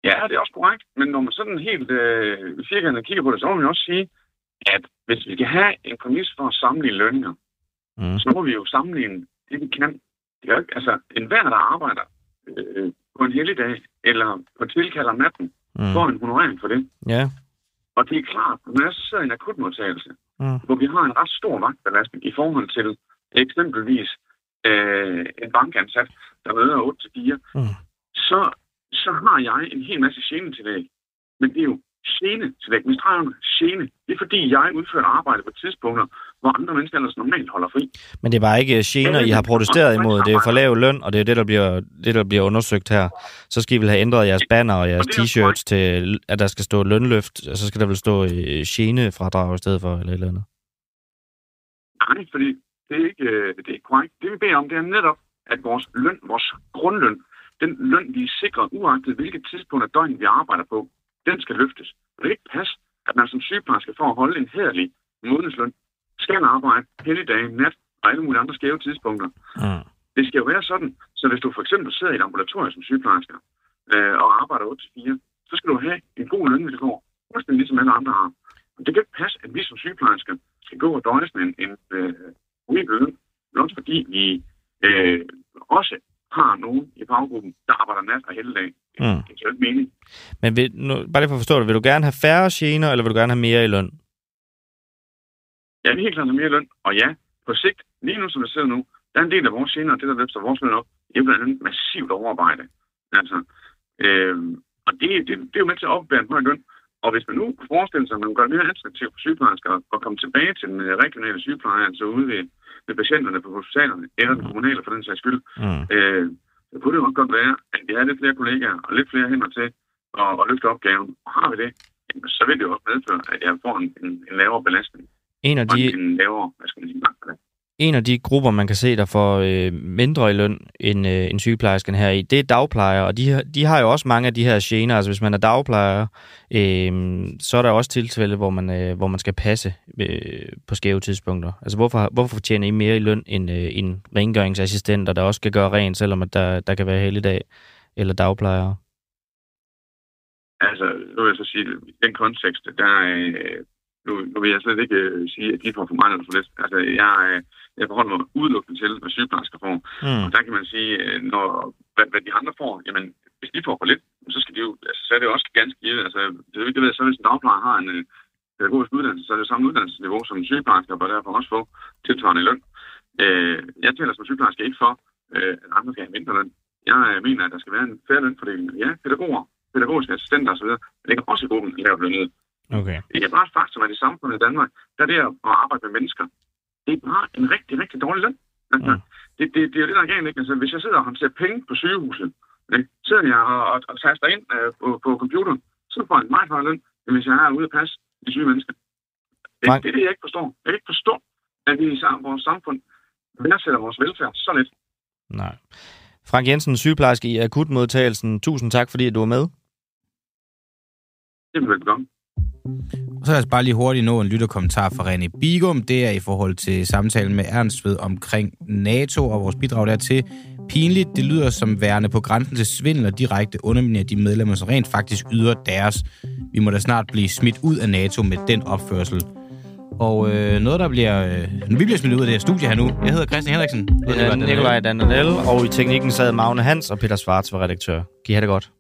Ja, det er også korrekt. Men når man sådan helt øh, firkantet kigger på det, så må man også sige, at hvis vi kan have en præmis for at sammenligne lønninger, mm. så må vi jo sammenligne det, vi kan. Det er jo ikke, altså, en hver, der arbejder øh, på en helligdag, eller på tilkald om natten, mm. får en honorering for det. Ja. Yeah. Og det er klart, når jeg så sidder i en akutmodtagelse, mm. hvor vi har en ret stor vagtbelastning i forhold til eksempelvis øh, en bankansat, der møder 8-4, mm. så så har jeg en hel masse genetillæg. Men det er jo genetillæg. Min streg gene. Det er fordi, jeg udfører arbejde på tidspunkter, hvor andre mennesker ellers normalt holder fri. Men det var ikke gener, I har protesteret imod. Det er for lav løn, og det er det, der bliver, det, der bliver undersøgt her. Så skal I vel have ændret jeres banner og jeres t-shirts til, at der skal stå lønløft, og så skal der vel stå øh, genefradrag i stedet for, eller et eller andet. Nej, fordi det er ikke, øh, det er ikke korrekt. Det vi beder om, det er netop, at vores løn, vores grundløn, den løn, vi er sikret, uagtet hvilket tidspunkt af døgnet vi arbejder på, den skal løftes. Og det er ikke pas, at man som sygeplejerske for at holde en hederlig månedsløn skal arbejde hele dagen, nat og alle mulige andre skæve tidspunkter. Mm. Det skal jo være sådan, så hvis du for eksempel sidder i et ambulatorium som sygeplejerske øh, og arbejder 8-4, så skal du have en god lønvilkår, fuldstændig ligesom alle andre har. Og det kan ikke passe, at vi som sygeplejersker skal gå og døjes med en, en øh, løn, blot fordi vi øh, også har nogen i faggruppen, der arbejder nat og hele dag. Mm. Det er ikke mening. Men vil, nu, bare lige for at forstå det, vil du gerne have færre gener, eller vil du gerne have mere i løn? Jeg vil helt klart have mere løn, og ja, på sigt, lige nu som vi sidder nu, der er en del af vores gener, det der løfter vores løn op, det er blandt andet massivt overarbejde. Altså, øh, og det, det, det, er jo med til at opbære en høj løn. Og hvis man nu kunne forestille sig, at man gør det mere attraktivt for sygeplejersker at komme tilbage til den øh, regionale sygepleje, altså ude ved, ved patienterne på hospitalerne, eller den kommunale for den sags skyld, mm. øh, så kunne det jo også godt være, at vi har lidt flere kollegaer og lidt flere hænder til at, at løfte opgaven. Og har vi det, så vil det jo også medføre, at jeg får en, en, en lavere belastning. En af de... En lavere, hvad skal man sige, en af de grupper, man kan se, der får øh, mindre i løn end, øh, end sygeplejersken her i, det er dagplejere, og de, de har jo også mange af de her gener. Altså hvis man er dagplejer, øh, så er der også tilfælde, hvor man, øh, hvor man skal passe øh, på skæve tidspunkter. Altså hvorfor, hvorfor tjener I mere i løn end øh, en rengøringsassistent, der også skal gøre rent, selvom at der, der kan være helligdag, eller dagplejere? Altså, nu vil jeg så sige, i den kontekst, der, øh, nu, nu vil jeg slet ikke øh, sige, at de får for meget eller for lidt. Altså, jeg, øh, jeg forholder mig udelukkende til, hvad sygeplejersker får. Mm. Og der kan man sige, øh, når, hvad, hvad de andre får, jamen, hvis de får for lidt, så, skal de jo, altså, så er det jo også ganske givet. Altså, det, det ved, så hvis en dagplejer har en øh, pædagogisk uddannelse, så er det samme uddannelsesniveau som en sygeplejerske, og derfor også få tilsvarende løn. Øh, jeg taler som sygeplejerske ikke for, øh, at andre skal have mindre løn. Jeg øh, mener, at der skal være en færre lønfordeling. Ja, pædagoger, pædagogiske assistenter osv., det ligger også i gruppen lavt lønnet. Okay. Det er bare et faktum, at i samfundet i Danmark, der er det at arbejde med mennesker, det er bare en rigtig, rigtig dårlig løn. Altså, mm. det, det, det er jo det, der er galt, ikke? Altså, hvis jeg sidder og håndterer penge på sygehuset, ikke? sidder jeg og, og, og taster ind uh, på, på computeren, så får jeg en meget højere løn, end hvis jeg er ude at passe de syge mennesker. Det, det er det, jeg ikke forstår. Jeg kan ikke forstå, at vi i vores samfund værdsætter vores velfærd så lidt. Nej. Frank Jensen, sygeplejerske i akutmodtagelsen. Tusind tak, fordi du var med. Det er velkommen. Så lad os bare lige hurtigt nå en lytterkommentar fra René Bigum. Det er i forhold til samtalen med Ernst ved omkring NATO og vores bidrag dertil. Pinligt, det lyder som værende på grænsen til svindel og direkte underminerer de medlemmer, som rent faktisk yder deres. Vi må da snart blive smidt ud af NATO med den opførsel. Og øh, noget, der bliver... Øh, vi bliver smidt ud af det her studie her nu. Jeg hedder Christian Henriksen. Jeg hedder Nikolaj Dandanel, og i teknikken sad Magne Hans og Peter Svarts var redaktør. Kan I have det godt?